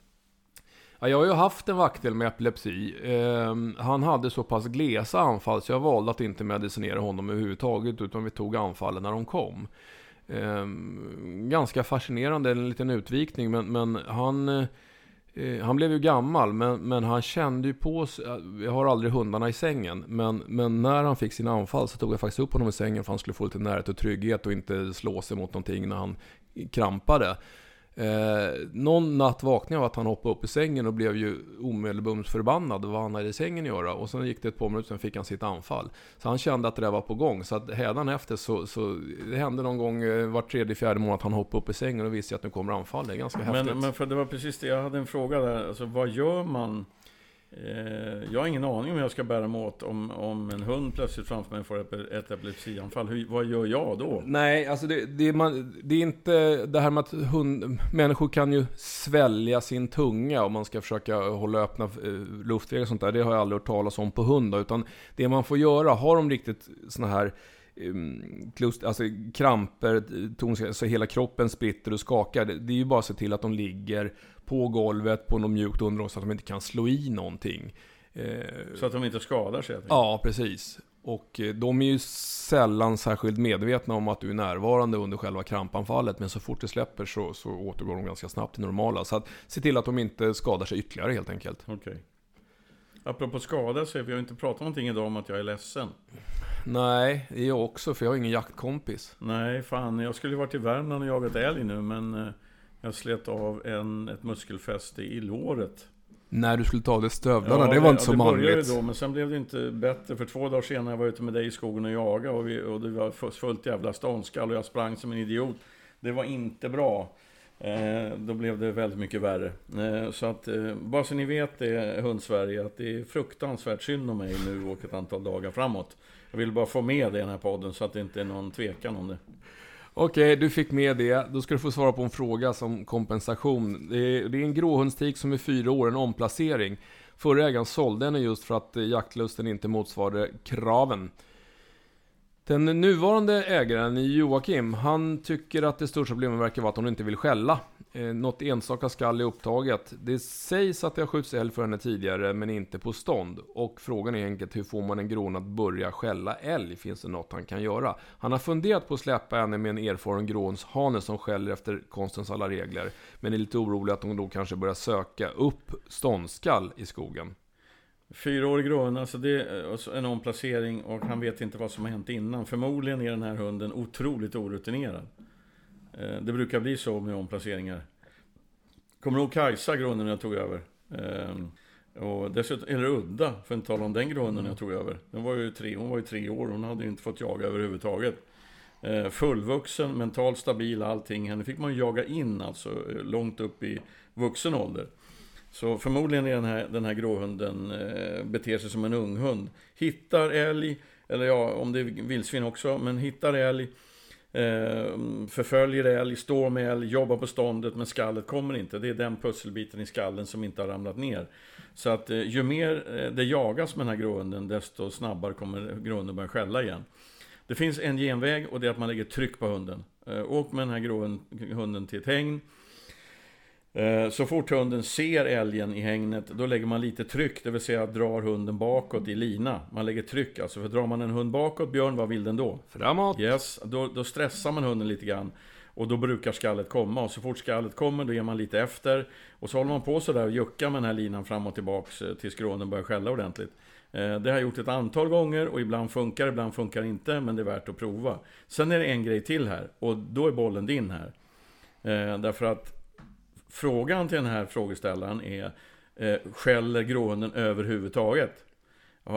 Ja, jag har ju haft en vaktel med epilepsi. Eh, han hade så pass glesa anfall så jag valde att inte medicinera honom överhuvudtaget utan vi tog anfallen när de kom. Eh, ganska fascinerande, en liten utvikning men, men han Eh, Eh, han blev ju gammal, men, men han kände ju på sig, eh, jag har aldrig hundarna i sängen, men, men när han fick sina anfall så tog jag faktiskt upp honom i sängen för att han skulle få lite närhet och trygghet och inte slå sig mot någonting när han krampade. Eh, någon natt vaknade jag av att han hoppade upp i sängen och blev ju omedelbums förbannad vad han hade i sängen att göra. Och sen gick det ett par minuter, sen fick han sitt anfall. Så han kände att det där var på gång. Så att efter så, så det hände någon gång eh, var tredje, fjärde månad att han hoppade upp i sängen och visste att nu kommer anfall. Det är ganska men, häftigt. Men för det var precis det, jag hade en fråga där. Alltså vad gör man Eh, jag har ingen aning om hur jag ska bära mig åt om, om en hund plötsligt framför mig får ett epilepsianfall. Hur, vad gör jag då? Nej, alltså det, det, man, det är inte det här med att hund, människor kan ju svälja sin tunga om man ska försöka hålla öppna eh, luftvägar och sånt där. Det har jag aldrig hört talas om på hund. Utan det man får göra, har de riktigt såna här ehm, klust, alltså kramper, eh, så hela kroppen spritter och skakar. Det är ju bara att se till att de ligger på golvet på något mjukt underlag så att de inte kan slå i någonting. Eh, så att de inte skadar sig? Ja, precis. Och eh, de är ju sällan särskilt medvetna om att du är närvarande under själva krampanfallet. Men så fort det släpper så, så återgår de ganska snabbt till normala. Så att se till att de inte skadar sig ytterligare helt enkelt. Okej. Okay. Apropå skada så har vi inte pratat någonting idag om att jag är ledsen. Nej, det är jag också för jag har ingen jaktkompis. Nej, fan. Jag skulle varit i Värmland och jagat älg nu men eh, jag slet av en, ett muskelfäste i låret. När du skulle ta av dig stövlarna, ja, det var inte så det manligt. började då, men sen blev det inte bättre. För två dagar senare var jag ute med dig i skogen och jagade och, vi, och det var fullt jävla ståndskall och jag sprang som en idiot. Det var inte bra. Eh, då blev det väldigt mycket värre. Eh, så att, eh, bara så ni vet det, Hundsverige, att det är fruktansvärt synd om mig nu och ett antal dagar framåt. Jag vill bara få med det i den här podden så att det inte är någon tvekan om det. Okej, du fick med det. Då ska du få svara på en fråga som kompensation. Det är, det är en gråhundstik som är fyra år, en omplacering. Förra ägaren sålde henne just för att eh, jaktlusten inte motsvarade kraven. Den nuvarande ägaren, Joakim, han tycker att det största problemet verkar vara att hon inte vill skälla. Eh, något enstaka skall är upptaget. Det sägs att det har skjutits älg för henne tidigare, men inte på stånd. Och frågan är enkelt, hur får man en grån att börja skälla älg? Finns det något han kan göra? Han har funderat på att släppa henne med en erfaren grånshane som skäller efter konstens alla regler. Men är lite orolig att hon då kanske börjar söka upp ståndskall i skogen. Fyraårig grön, alltså det eh, är en omplacering och han vet inte vad som har hänt innan. Förmodligen är den här hunden otroligt orutinerad. Eh, det brukar bli så med omplaceringar. Kommer du ihåg Kajsa, grunden jag tog över? Ehm, och dessutom, eller Udda, för att inte tala om den grunden jag tog över. Den var ju tre, hon var ju tre år, hon hade ju inte fått jaga överhuvudtaget. Eh, fullvuxen, mentalt stabil, allting. Henne fick man ju jaga in alltså eh, långt upp i vuxen ålder. Så förmodligen är den här, den här gråhunden eh, beter sig som en unghund. Hittar älg, eller ja, om det är vildsvin också, men hittar älg, eh, förföljer älg, står med älg, jobbar på ståndet, men skallet kommer inte. Det är den pusselbiten i skallen som inte har ramlat ner. Så att eh, ju mer eh, det jagas med den här gråhunden, desto snabbare kommer gråhunden börja skälla igen. Det finns en genväg och det är att man lägger tryck på hunden. Eh, åk med den här gråhunden till ett hägn. Eh, så fort hunden ser älgen i hängnet, då lägger man lite tryck, det vill säga drar hunden bakåt i lina. Man lägger tryck alltså, för drar man en hund bakåt, Björn, vad vill den då? Framåt! Yes, då, då stressar man hunden lite grann. Och då brukar skallet komma, och så fort skallet kommer, då ger man lite efter. Och så håller man på sådär och juckar med den här linan fram och tillbaks eh, tills grånen börjar skälla ordentligt. Eh, det har jag gjort ett antal gånger och ibland funkar, ibland funkar inte, men det är värt att prova. Sen är det en grej till här, och då är bollen din här. Därför att Frågan till den här frågeställaren är eh, Skäller gråhunden överhuvudtaget? Eh,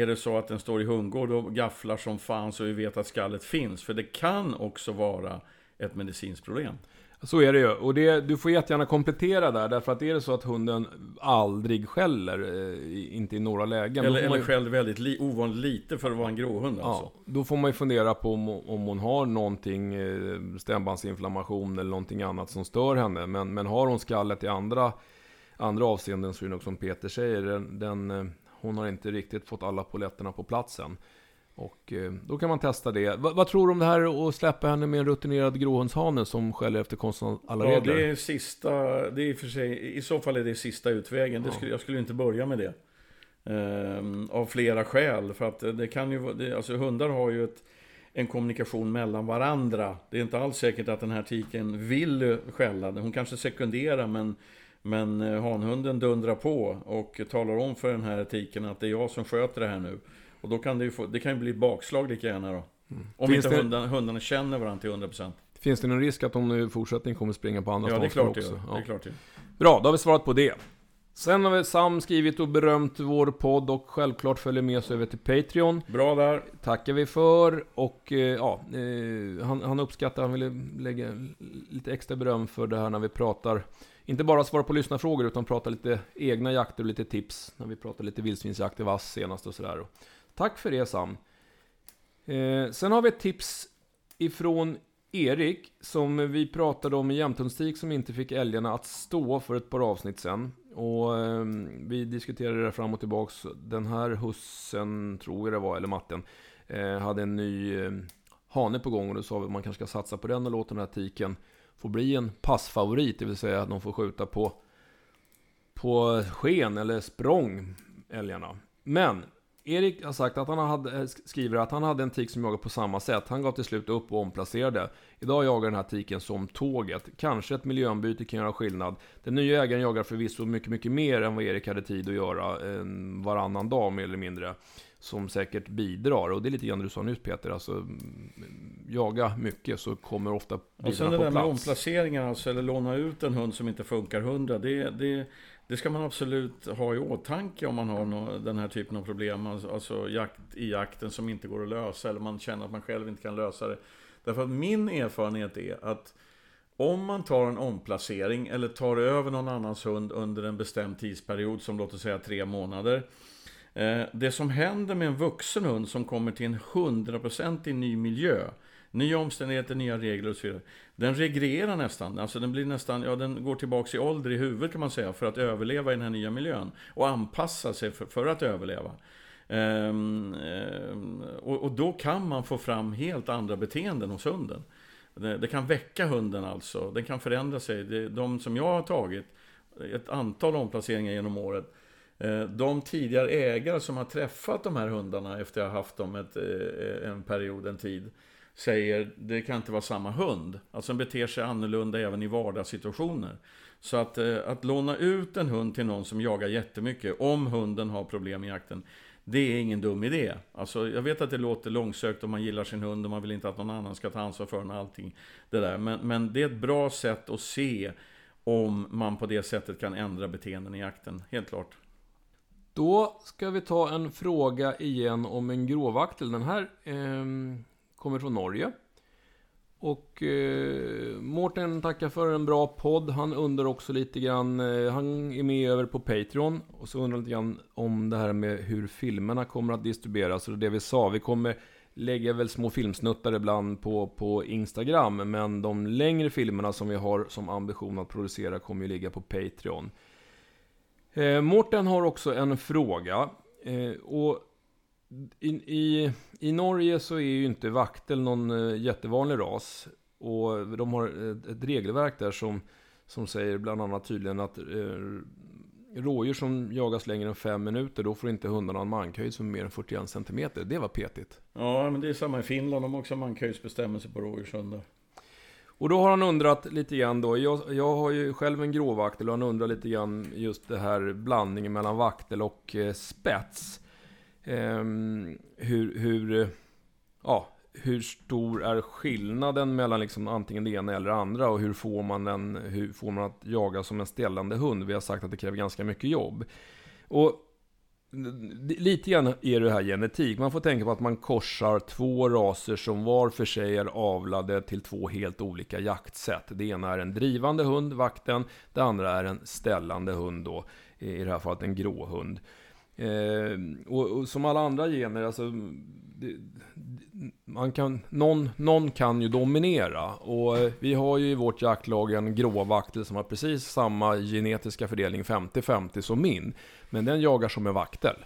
är det så att den står i hundgård och gafflar som fan så vi vet att skallet finns? För det kan också vara ett medicinskt problem. Så är det ju. Och det, du får jättegärna komplettera där, därför att är det så att hunden aldrig skäller, eh, inte i några lägen. Eller, eller man, skäller väldigt li, ovanligt lite för att vara en gråhund alltså. ja, då får man ju fundera på om, om hon har någonting, eh, stämbandsinflammation eller någonting annat som stör henne. Men, men har hon skallet i andra, andra avseenden så är det nog som Peter säger, den, den, eh, hon har inte riktigt fått alla poletterna på platsen. Och eh, då kan man testa det. Va, vad tror du om det här att släppa henne med en rutinerad gråhundshane som skäller efter konstant alla Ja, regler? det är sista, det är i för sig, i så fall är det sista utvägen. Det Ja. skulle, jag skulle inte börja med det. Ehm, av flera skäl. För att det kan ju, det, alltså hundar har ju ett, en kommunikation mellan varandra. Det är inte alls säkert att den här tiken vill skälla. Hon kanske sekunderar men, men eh, hanhunden dundrar på och talar om för den här tiken att det är jag som sköter det här nu. Och då kan det ju få, det kan ju bli bakslag lika gärna då. Om Finns inte det- hundarna, hundarna känner varandra till 100%. Finns det någon risk att hon i fortsättningen kommer springa på andra Ja, det också? Ja. Det är klart det. Bra, då har vi svarat på det. Sen har vi Sam skrivit och berömt vår podd och självklart följer med oss över till Patreon. Bra där. tackar vi för och eh, ja, eh, han, han uppskattar, han ville lägga lite extra beröm för det här när vi pratar, inte bara svara på lyssnarfrågor utan prata lite egna jakter och lite tips, när vi pratar lite vildsvinsjakt i vass senast och sådär. Tack för det Sam. Eh, sen har vi ett tips ifrån Erik, som vi pratade om i jämthundstik som inte fick älgarna att stå för ett par avsnitt sen. Och eh, vi diskuterade det fram och tillbaks. Den här hussen, tror jag det var, eller matten, eh, hade en ny eh, hane på gång och då sa vi att man kanske ska satsa på den och låta den här tiken få bli en passfavorit, det vill säga att de får skjuta på, på sken eller språng, älgarna. Men Erik har sagt att han hade, eh, skriver att han hade en tik som jagade på samma sätt. Han gav till slut upp och omplacerade. Idag jagar den här tiken som tåget. Kanske ett miljöombyte kan göra skillnad. Den nya ägaren jagar förvisso mycket, mycket mer än vad Erik hade tid att göra en varannan dag mer eller mindre. Som säkert bidrar. Och det är lite grann det du sa nyss Peter. Alltså, mm, jaga mycket så kommer ofta Och sen bilarna det på där med plats. omplaceringar, alltså, eller låna ut en hund som inte funkar hundra. Det, det, det ska man absolut ha i åtanke om man har den här typen av problem. Alltså, alltså, jakt, i jakten som inte går att lösa, eller man känner att man själv inte kan lösa det. Därför att min erfarenhet är att om man tar en omplacering eller tar över någon annans hund under en bestämd tidsperiod, som låt oss säga tre månader. Eh, det som händer med en vuxen hund som kommer till en hundraprocentig ny miljö, nya omständigheter, nya regler och så vidare. Den regrerar nästan, alltså den blir nästan, ja den går tillbaks i ålder i huvudet kan man säga, för att överleva i den här nya miljön. Och anpassa sig för, för att överleva. Ehm, ehm och, och då kan man få fram helt andra beteenden hos hunden. Det, det kan väcka hunden alltså, den kan förändra sig. Det, de som jag har tagit, ett antal omplaceringar genom året, eh, de tidigare ägare som har träffat de här hundarna efter att jag haft dem ett, eh, en period, en tid, säger det kan inte vara samma hund. Alltså den beter sig annorlunda även i vardagssituationer. Så att, eh, att låna ut en hund till någon som jagar jättemycket, om hunden har problem i jakten, det är ingen dum idé. Alltså, jag vet att det låter långsökt om man gillar sin hund och man vill inte att någon annan ska ta ansvar för den och allting. Det där. Men, men det är ett bra sätt att se om man på det sättet kan ändra beteenden i jakten. Helt klart. Då ska vi ta en fråga igen om en gråvaktel. Den här eh kommer från Norge. Och eh, Mårten tackar för en bra podd. Han undrar också lite grann, eh, han är med över på Patreon. Och så undrar lite grann om det här med hur filmerna kommer att distribueras. Och det vi sa, vi kommer lägga väl små filmsnuttar ibland på, på Instagram. Men de längre filmerna som vi har som ambition att producera kommer ju ligga på Patreon. Eh, Mårten har också en fråga. Eh, och i, i, I Norge så är ju inte vaktel någon eh, jättevanlig ras. Och de har ett, regelverk där som, som säger bland annat tydligen att eh, rådjur som jagas längre än fem minuter, då får inte hundarna en mankhöjd som är mer än 41 cm. Det var petigt. Ja, men det är samma i Finland. De har också mankhöjdsbestämmelser på rådjurshundar. Och då har han undrat lite grann då, jag, jag har ju själv en gråvaktel och han undrar lite grann just det här blandningen mellan vaktel och eh, spets. Ehm, hur, hur, ja, hur stor är skillnaden mellan liksom antingen det ena eller det andra och hur får man den, hur får man att jaga som en ställande hund? Vi har sagt att det kräver ganska mycket jobb. Och lite grann är det här genetik. Man får tänka på att man korsar två raser som var för sig är avlade till två helt olika jaktsätt. Det ena är en drivande hund, vakten. Det andra är en ställande hund då, i det här fallet en gråhund. Eh, och, och, som alla andra gener, alltså, det, man kan, någon, någon kan ju dominera. Och eh, vi har ju i vårt jaktlag en gråvaktel som har precis samma genetiska fördelning 50-50 som min. Men den jagar som en vaktel.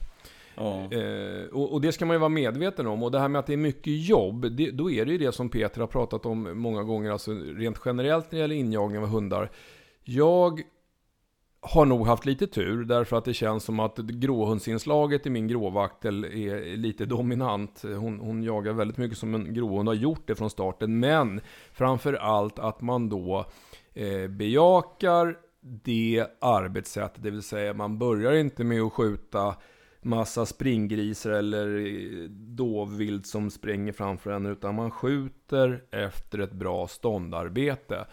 Ja. Eh, och, och, det ska man ju vara medveten om. Och det här med att det är mycket jobb, det, då är det ju det som Peter har pratat om många gånger, alltså rent generellt när det gäller injagning av hundar. Jag har nog haft lite tur därför att det känns som att gråhundsinslaget i min gråvaktel är lite dominant. Hon, hon jagar väldigt mycket som en gråhund har gjort det från starten. Men framför allt att man då eh, bejakar det arbetssättet. Det vill säga man börjar inte med att skjuta massa springgrisar eller eh, dovvilt som springer framför en. Utan man skjuter efter ett bra ståndarbete.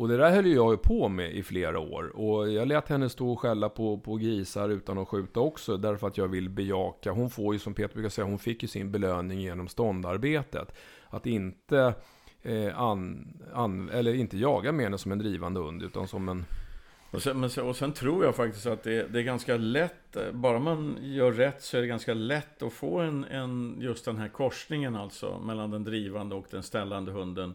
Och det där höll jag ju på med i flera år. Och jag lät henne stå och skälla på, på grisar utan att skjuta också. Därför att jag vill bejaka. Hon får ju som Peter brukar säga, hon fick ju sin belöning genom ståndarbetet. Att inte, eh, an, an, eller inte jaga med henne som en drivande hund, utan som en... Och sen, och sen tror jag faktiskt att det, det, är ganska lätt, eh, bara man gör rätt så är det ganska lätt att få en, en just den här korsningen alltså mellan den drivande och den ställande hunden.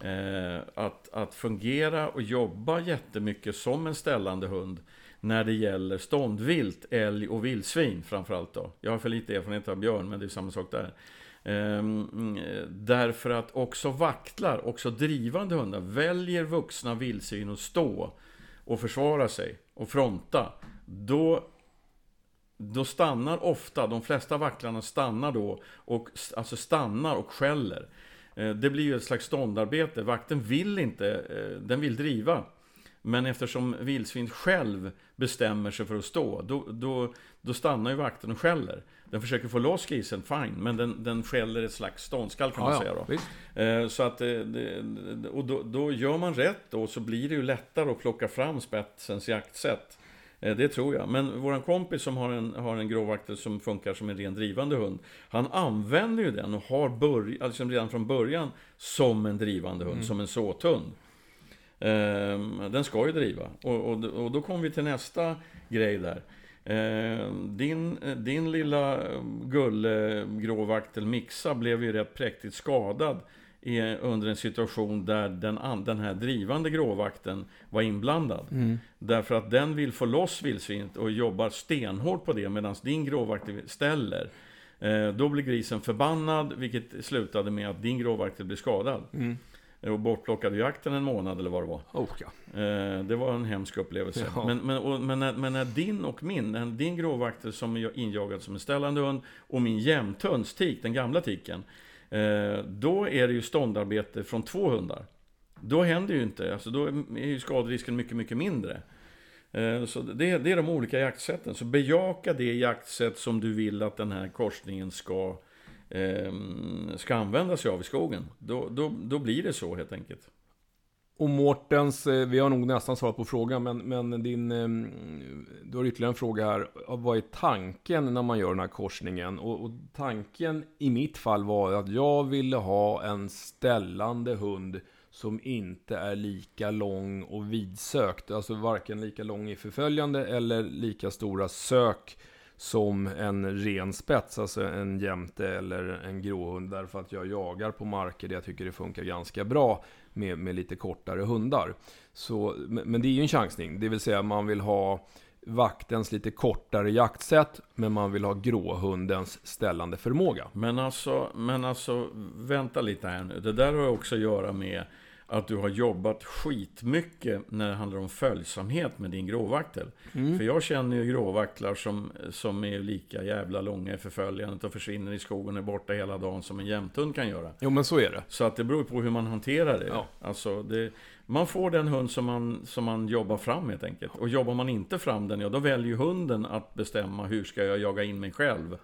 Eh, att, att fungera och jobba jättemycket som en ställande hund när det gäller ståndvilt, älg och vildsvin framförallt då. Jag har för lite erfarenhet av björn, men det är samma sak där. Ehm, därför att också vaktlar, också drivande hundar, väljer vuxna vildsvin att stå och försvara sig och fronta. Då, då stannar ofta, de flesta vaktlarna stannar då, och, alltså stannar och skäller. Eh, det blir ju ett slags ståndarbete. Vakten vill inte, eh, den vill driva. Men eftersom vildsvin själv bestämmer sig för att stå, då, då, då stannar ju vakten och skäller. Den försöker få loss grisen, fine, men den, den skäller ett slags ståndskall kan man ja, säga då. Eh, så att, och då, då gör man rätt då, så blir det ju lättare att plocka fram spetsens jaktsätt. Eh, det tror jag. Men vår kompis som har en, har en gråvaktel som funkar som en ren drivande hund. Han använder ju den och har börj, alltså redan från början som en drivande hund, mm. som en såthund. Ehm, den ska ju driva. Och, och, och då kommer vi till nästa grej där. Ehm, din, din lilla gulle gråvaktel Mixa blev ju rätt präktigt skadad under en situation där den, den här drivande gråvakten var inblandad. Mm. Därför att den vill få loss vildsvinet och jobbar stenhårt på det medan din gråvakt ställer. Eh, då blir grisen förbannad, vilket slutade med att din gråvaktel blir skadad. Mm. Och bortplockade jakten en månad eller vad det var. Oh, ja. eh, det var en hemsk upplevelse. Ja. Men, men, och, men, när, men, när, din och min, när din gråvaktel som är injagad som en ställande hund och min jämthunds tik, den gamla tiken, Eh, då är det ju ståndarbete från två hundar. Då händer ju inte, alltså då är ju skaderisken mycket, mycket mindre. Eh, så det, det är de olika jaktsätten. Så bejaka det jaktsätt som du vill att den här korsningen ska, ehm, ska använda sig av i skogen. Då, då, då blir det så helt enkelt. Och Mårtens, eh, vi har nog nästan svarat på frågan, men, men din, eh, du har ytterligare en fråga här. Vad är tanken när man gör den här korsningen? Och, och, tanken i mitt fall var att jag ville ha en ställande hund som inte är lika lång och vidsökt. Alltså varken lika lång i förföljande eller lika stora sök som en ren spets, alltså en jämte eller en gråhund. Därför att jag jagar på marker där jag tycker det funkar ganska bra med, med lite kortare hundar. Så, men det är ju en chansning, det vill säga man vill ha vaktens lite kortare jaktsätt, men man vill ha gråhundens ställande förmåga. Men alltså, men alltså, vänta lite här nu. Det där har också att göra med att du har jobbat skitmycket när det handlar om följsamhet med din gråvaktel. Mm. För jag känner ju gråvaktlar som, som är lika jävla långa i förföljandet och försvinner i skogen och är borta hela dagen som en jämthund kan göra. Jo men så är det. Så att det beror på hur man hanterar det. Ja. Alltså det man får den hund som man, som man jobbar fram helt enkelt. Och jobbar man inte fram den, ja då väljer hunden att bestämma hur ska jag jaga in mig själv.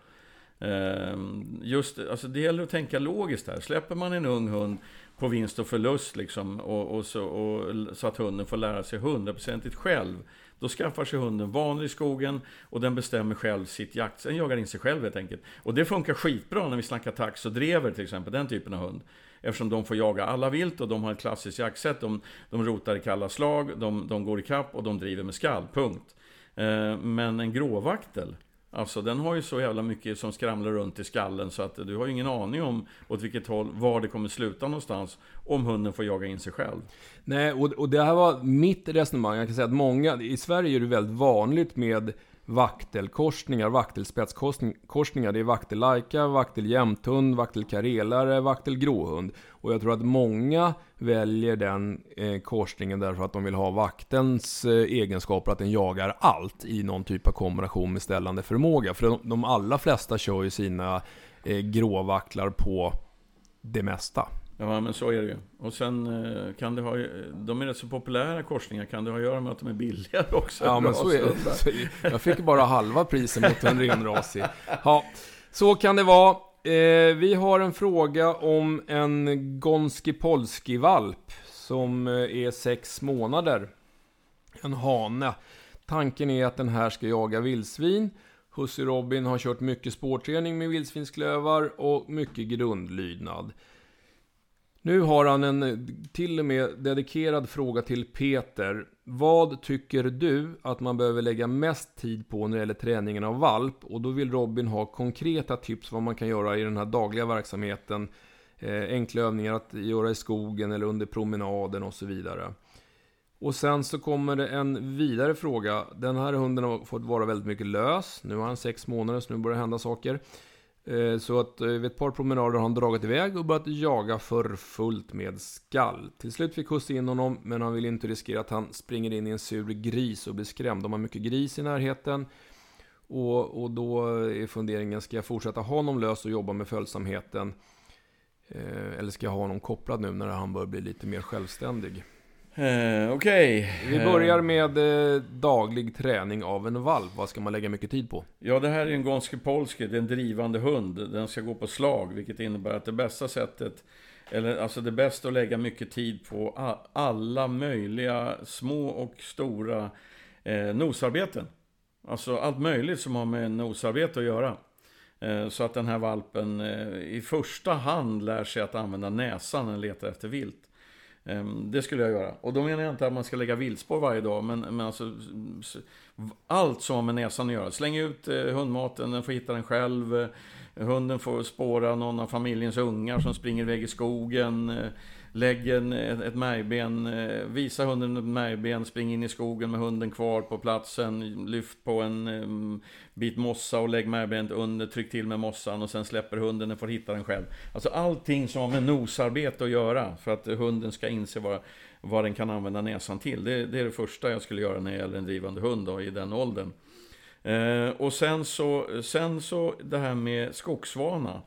Ehm, just alltså det gäller att tänka logiskt här. Släpper man en ung hund på vinst och förlust liksom. Och, och, så, och, så att hunden får lära sig hundraprocentigt själv. Då skaffar sig hunden vanor i skogen och den bestämmer själv sitt jakt. Den jagar in sig själv helt enkelt. Och det funkar skitbra när vi snackar tax och drever till exempel, den typen av hund. Eftersom de får jaga alla vilt och de har ett klassiskt jaktsätt. De, de rotar i kalla slag, de, de går i kapp och de driver med skall. Punkt. Eh, men en gråvaktel, Alltså den har ju så jävla mycket som skramlar runt i skallen så att du har ju ingen aning om åt vilket håll, var det kommer sluta någonstans om hunden får jaga in sig själv. Nej, och, och det här var mitt resonemang. Jag kan säga att många, i Sverige är det väldigt vanligt med vaktelkorsningar, vaktelspetskorsningar. Det är vaktellajka, vakteljämthund, vaktelkarelare, vaktelgråhund. Och jag tror att många väljer den eh, korsningen därför att de vill ha vaktens eh, egenskaper, att den jagar allt i någon typ av kombination med ställande förmåga. För de, de allra flesta kör ju sina eh, gråvaktlar på det mesta. Ja, men så är det ju. Och sen eh, kan det ha, de är rätt så populära korsningar, kan det ha att göra med att de är billigare också? Ja, men så är det. Jag fick bara halva priset mot en renrasig. Ja, så kan det vara. Eh, vi har en fråga om en Gonski Polski-valp som eh, är sex månader. En hane. Tanken är att den här ska jaga vildsvin. Husse Robin har kört mycket spårträning med vildsvinsklövar och mycket grundlydnad. Nu har han en eh, till och med dedikerad fråga till Peter. Vad tycker du att man behöver lägga mest tid på när det gäller träningen av valp? Och då vill Robin ha konkreta tips vad man kan göra i den här dagliga verksamheten. Eh, enkla övningar att göra i skogen eller under promenaden och så vidare. Och sen så kommer det en vidare fråga. Den här hunden har fått vara väldigt mycket lös. Nu har han sex månader så nu börjar det hända saker. Eh, så att eh, vid ett par promenader har han dragit iväg och börjat jaga för fullt med skall. Till slut fick Husse in honom, men han vill inte riskera att han springer in i en sur gris och blir skrämd. De har mycket gris i närheten. Och, och då är funderingen, ska jag fortsätta ha honom lös och jobba med följsamheten? Eh, eller ska jag ha honom kopplad nu när han börjar bli lite mer självständig? Eh, Okej. Vi börjar med eh, daglig träning av en valp. Vad ska man lägga mycket tid på? Ja, det här är en Gonski Polski. Det är en drivande hund. Den ska gå på slag, vilket innebär att det bästa sättet eller alltså det bästa att lägga mycket tid på alla möjliga små och stora eh, nosarbeten. Alltså allt möjligt som har med nosarbete att göra. Eh, så att den här valpen eh, i första hand lär sig att använda näsan när den letar efter vilt. Ehm, det skulle jag göra. Och då menar jag inte att man ska lägga viltspår varje dag, men, men alltså allt som har med näsan att göra. Släng ut eh, hundmaten, den får hitta den själv. Hunden får spåra någon av familjens ungar som springer iväg i skogen. Lägg en, ett märgben, eh, visa hunden ett märgben, spring in i skogen med hunden kvar på platsen, lyft på en um, bit mossa och lägg märgbenet under, tryck till med mossan och sen släpper hunden, den får hitta den själv. Alltså allting som har med nosarbete att göra för att hunden ska inse vad, vad den kan använda näsan till. Det, det är det första jag skulle göra när det gäller en drivande hund då, i den åldern. Eh, och sen så, sen så det här med skogsvana.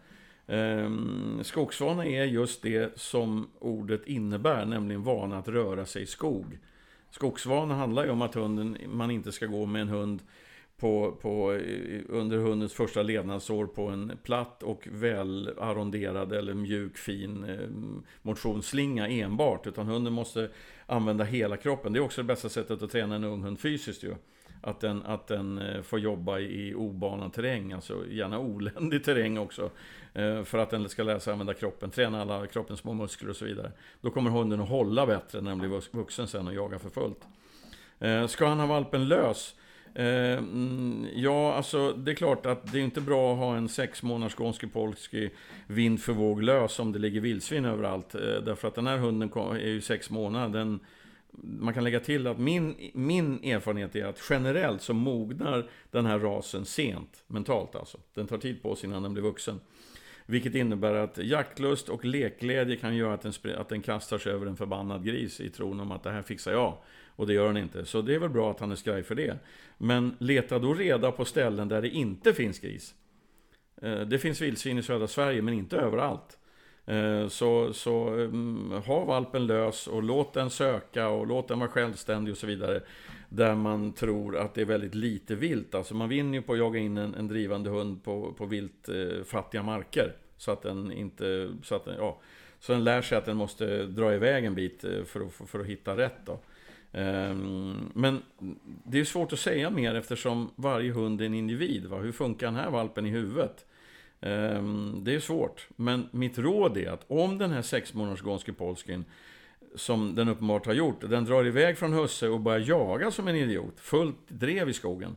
Ehm, skogsvana är just det som ordet innebär, nämligen vana att röra sig i skog. Skogsvana handlar ju om att hunden, man inte ska gå med en hund på, på, eh, under hundens första levnadsår på en platt och väl arronderad eller mjuk fin eh, motionsslinga enbart. Utan hunden måste använda hela kroppen. Det är också det bästa sättet att träna en ung hund fysiskt ju att den, att den eh, får jobba i obanad terräng, alltså gärna oländig terräng också. Eh, för att den ska lära sig använda kroppen, träna alla kroppens små muskler och så vidare. Då kommer hunden att hålla bättre när den blir vuxen sen och jaga för fullt. Eh, ska han ha valpen lös? Mm, ja, alltså det är klart att det är inte bra att ha en sex månaders skånski polski vind för våg lös om det ligger vildsvin överallt. Därför att den här hunden är ju sex månader. Den, man kan lägga till att min, min erfarenhet är att generellt så mognar den här rasen sent, mentalt alltså. Den tar tid på sig innan den blir vuxen. Vilket innebär att jaktlust och lekglädje kan göra att den, att den kastar sig över en förbannad gris i tron om att det här fixar jag. Och det gör den inte. Så det är väl bra att han är skraj för det. Men leta då reda på ställen där det inte finns gris. Eh, det finns vildsvin i södra Sverige, men inte överallt. Eh, så, så mm, ha valpen lös och låt den söka och låt den vara självständig och så vidare. Där man tror att det är väldigt lite vilt. Alltså man vinner ju på att jaga in en, en drivande hund på, på viltfattiga eh, marker. Så att den inte, så att den, ja. Så den lär sig att den måste dra iväg en bit eh, för att, för att hitta rätt. Då. Ehm, men det är svårt att säga mer eftersom varje hund är en individ. Va? Hur funkar den här valpen i huvudet? Ehm, det är svårt. Men mitt råd är att om den här sex månaders Gonski Polskin som den uppenbart har gjort. Den drar iväg från husse och börjar jaga som en idiot. Fullt drev i skogen.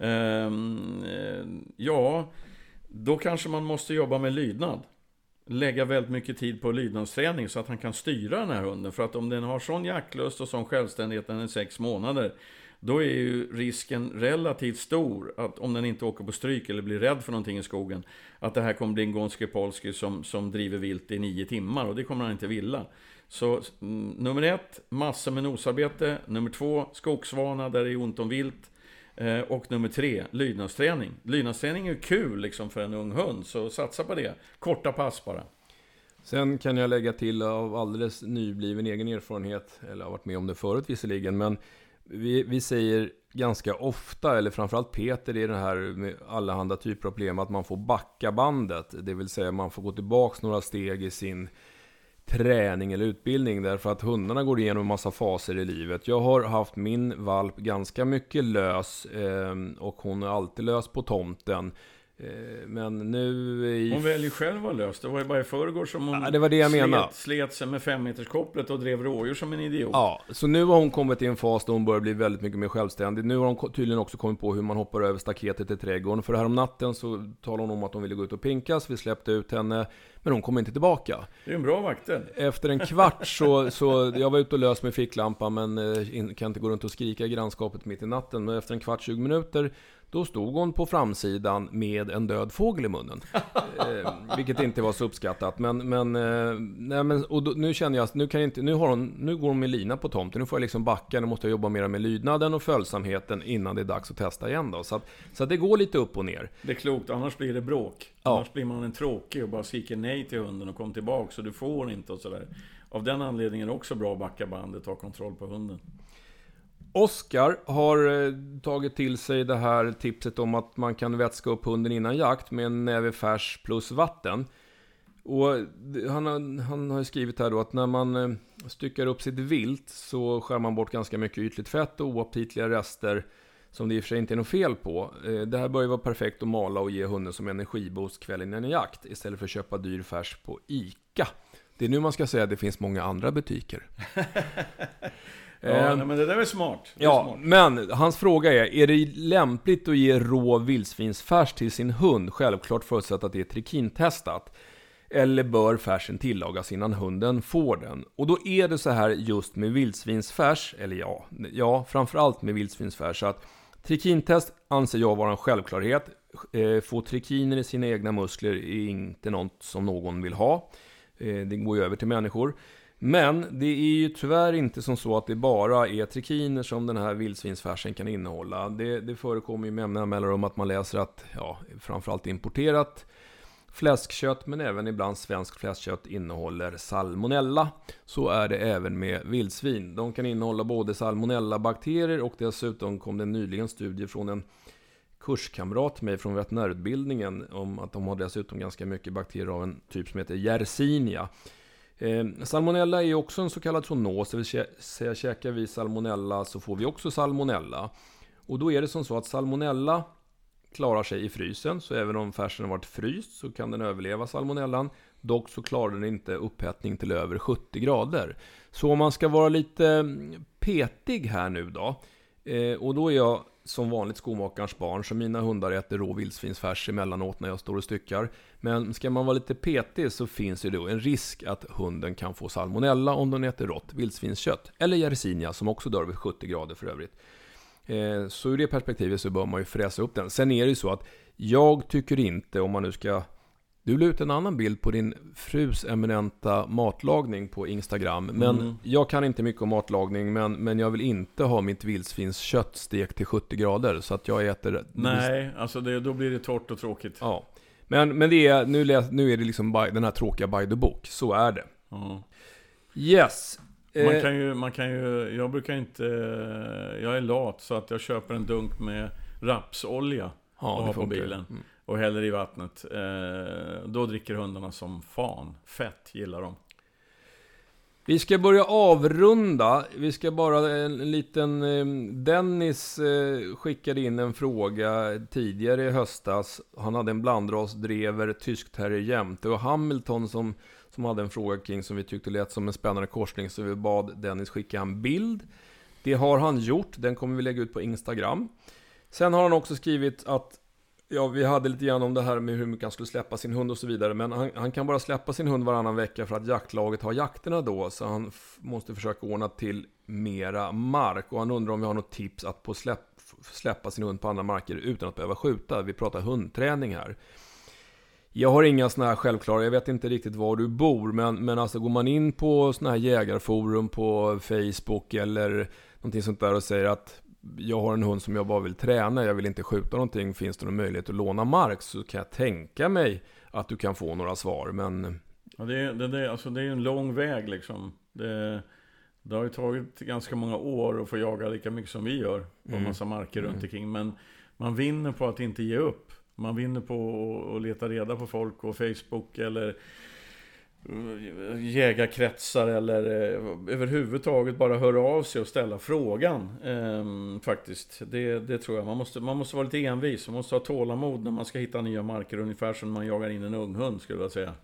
Ehm, eh, ja, då kanske man måste jobba med lydnad. Lägga väldigt mycket tid på lydnadsträning så att han kan styra den här hunden. För att om den har sån jaktlust och sån självständighet när den är sex månader då är ju risken relativt stor att om den inte åker på stryk eller blir rädd för någonting i skogen att det här kommer bli en Gonski Polski som, som driver vilt i nio timmar och det kommer han inte vilja. Så mm, nummer ett, massor med nosarbete. Nummer två, skogsvana där det är ont om vilt. Eh, och nummer tre, lydnadsträning. Lydnadsträning är kul liksom för en ung hund, så satsa på det. Korta pass bara. Sen kan jag lägga till av alldeles nybliven egen erfarenhet, eller har varit med om det förut visserligen, men vi, vi säger ganska ofta, eller framförallt Peter i det här med allehanda typer av problem, att man får backa bandet. Det vill säga man får gå tillbaks några steg i sin träning eller utbildning därför att hundarna går igenom en massa faser i livet. Jag har haft min valp ganska mycket lös eh, och hon är alltid lös på tomten. Eh, men nu. Hon väljer själv att vara lös. Det var ju bara i förrgår som hon ja, det var det jag slet, slet sig med femmeterskopplet och drev rådjur som en idiot. Ja, så nu har hon kommit i en fas då hon börjar bli väldigt mycket mer självständig. Nu har hon tydligen också kommit på hur man hoppar över staketet i trädgården. För här om natten så talade hon om att hon ville gå ut och pinkas. Vi släppte ut henne. Men hon kom inte tillbaka. Det är en bra vaktel. Efter en kvart så, så, jag var ute och lös med ficklampan men eh, kan inte gå runt och skrika i grannskapet mitt i natten. Men efter en kvart, 20 minuter då stod hon på framsidan med en död fågel i munnen. eh, vilket inte var så uppskattat. Men, men, eh, nej, men och då, nu känner jag att nu, kan inte, nu, har hon, nu går hon med lina på tomten. Nu får jag liksom backa. Nu måste jag jobba mer med lydnaden och följsamheten innan det är dags att testa igen. Då. Så, att, så att det går lite upp och ner. Det är klokt, annars blir det bråk. Ja. Annars blir man en tråkig och bara skriker nej till hunden och kom tillbaka. Så du får inte och sådär. Av den anledningen är det också bra att backa bandet och ha kontroll på hunden. Oskar har eh, tagit till sig det här tipset om att man kan vätska upp hunden innan jakt med en näve färs plus vatten. Och han har, han har skrivit här då att när man eh, styckar upp sitt vilt så skär man bort ganska mycket ytligt fett och oaptitliga rester som det i och för sig inte är något fel på. Eh, det här bör ju vara perfekt att mala och ge hunden som energiboost kvällen innan jakt istället för att köpa dyr färs på ICA. Det är nu man ska säga att det finns många andra butiker. Ja, eh, men det där är smart. Det ja, smart. men hans fråga är, är det lämpligt att ge rå vildsvinsfärs till sin hund? Självklart förutsatt att det är trikintestat. Eller bör färsen tillagas innan hunden får den? Och då är det så här just med vildsvinsfärs, eller ja, ja, framförallt med vildsvinsfärs, att trikintest anser jag vara en självklarhet. Eh, få trikiner i sina egna muskler är inte något som någon vill ha. Eh, det går ju över till människor. Men det är ju tyvärr inte som så att det bara är trikiner som den här vildsvinsfärsen kan innehålla. Det, det förekommer ju med jämna mellanrum att man läser att, ja, framförallt importerat fläskkött, men även ibland svenskt fläskkött innehåller salmonella. Så är det även med vildsvin. De kan innehålla både salmonellabakterier och dessutom kom det nyligen studie från en kurskamrat till mig från veterinärutbildningen om att de har dessutom ganska mycket bakterier av en typ som heter Yersinia. Eh, salmonella är också en så kallad zoonos, det vill säga käkar vi salmonella så får vi också salmonella. Och då är det som så att salmonella klarar sig i frysen, så även om färsen har varit fryst så kan den överleva salmonellan. Dock så klarar den inte upphettning till över 70 grader. Så om man ska vara lite mm, petig här nu då, eh, och då är jag som vanligt skomakarens barn, så mina hundar äter rå vildsvinsfärs emellanåt när jag står och styckar. Men ska man vara lite petig så finns det då en risk att hunden kan få salmonella om den äter rått vildsvinskött. Eller Yersinia som också dör vid 70 grader för övrigt. Eh, så ur det perspektivet så bör man ju fräsa upp den. Sen är det ju så att jag tycker inte, om man nu ska du la ut en annan bild på din frus eminenta matlagning på Instagram. Men mm. jag kan inte mycket om matlagning, men, men jag vill inte ha mitt vildsvinskött stekt till 70 grader. Så att jag äter... Nej, alltså det, då blir det torrt och tråkigt. Ja. Men, men det är, nu, läs, nu är det liksom by, den här tråkiga by the book. Så är det. Mm. Yes. Man eh. kan, ju, man kan ju, jag brukar inte, jag är lat så att jag köper en dunk med rapsolja ja, och har på bilen. Mm och häller i vattnet. Eh, då dricker hundarna som fan. Fett gillar de. Vi ska börja avrunda. Vi ska bara en liten... Eh, Dennis eh, skickade in en fråga tidigare i höstas. Han hade en blandras drever, tysk terrier jämte och Hamilton som, som hade en fråga kring som vi tyckte lät som en spännande korsning. Så vi bad Dennis skicka en bild. Det har han gjort. Den kommer vi lägga ut på Instagram. Sen har han också skrivit att Ja, vi hade lite grann om det här med hur mycket han skulle släppa sin hund och så vidare. Men han, han kan bara släppa sin hund varannan vecka för att jaktlaget har jakterna då. Så han måste försöka ordna till mera mark. Och han undrar om vi har något tips att på släpp, släppa sin hund på andra marker utan att behöva skjuta. Vi pratar hundträning här. Jag har inga sådana här självklara, jag vet inte riktigt var du bor, men, men alltså går man in på sådana här jägarforum på Facebook eller någonting sånt där och säger att jag har en hund som jag bara vill träna, jag vill inte skjuta någonting, finns det någon möjlighet att låna mark så kan jag tänka mig att du kan få några svar, men Ja, det, är- det, det, alltså det är en lång väg liksom. Det, det har ju tagit ganska många år att få jaga lika mycket som vi gör på en Mm. massa marker Mm. runt omkring. Men man vinner på att inte ge upp. Man vinner på att- leta reda på folk på Facebook eller jägarkretsar eller eh, överhuvudtaget bara höra av sig och ställa frågan. Eh, faktiskt. Det, det tror jag. Man måste, man måste vara lite envis. Man måste ha tålamod när man ska hitta nya marker. Ungefär som när man jagar in en unghund skulle jag säga.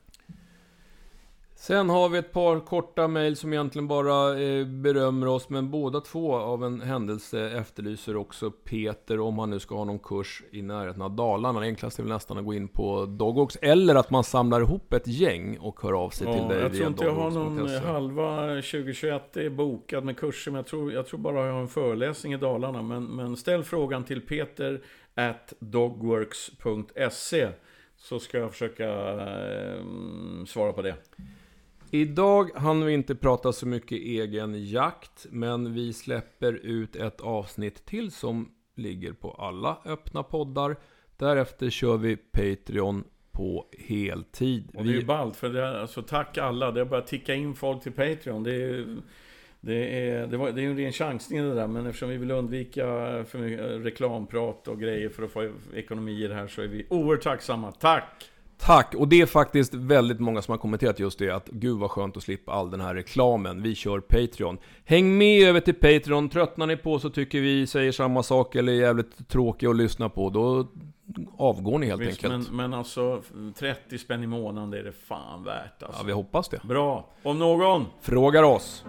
Sen har vi ett par korta mejl som egentligen bara eh, berömmer oss, men båda två av en händelse efterlyser också Peter om han nu ska ha någon kurs i närheten av Dalarna. Det enklaste är väl nästan att gå in på Dogox, eller att man samlar ihop ett gäng och hör av sig till dig jag tror inte jag har någon halva 2021 är bokad med kurser, men jag tror, jag tror bara jag har en föreläsning i Dalarna. Men, men ställ frågan till peter at dogworks.se så ska jag försöka eh, svara på det. Idag hann vi inte prata så mycket egen jakt, men vi släpper ut ett avsnitt till som ligger på alla öppna poddar. Därefter kör vi Patreon på heltid. Och det är ju ballt, för det är, alltså, tack alla. Det har börjat ticka in folk till Patreon. Det är, det är, det var, det är en ren chansning det där, men eftersom vi vill undvika för mycket reklamprat och grejer för att få ekonomi i det här så är vi oerhört tacksamma. Tack! Tack! Och det är faktiskt väldigt många som har kommenterat just det, att gud vad skönt att slippa all den här reklamen. Vi kör Patreon. Häng med över till Patreon, tröttnar ni på så tycker vi säger samma sak eller är jävligt tråkiga att lyssna på, då avgår ni helt Visst, enkelt. men, men alltså 30 spänn i månaden, det är det fan värt Ja, alltså. vi hoppas det. Bra! Om någon! Frågar oss.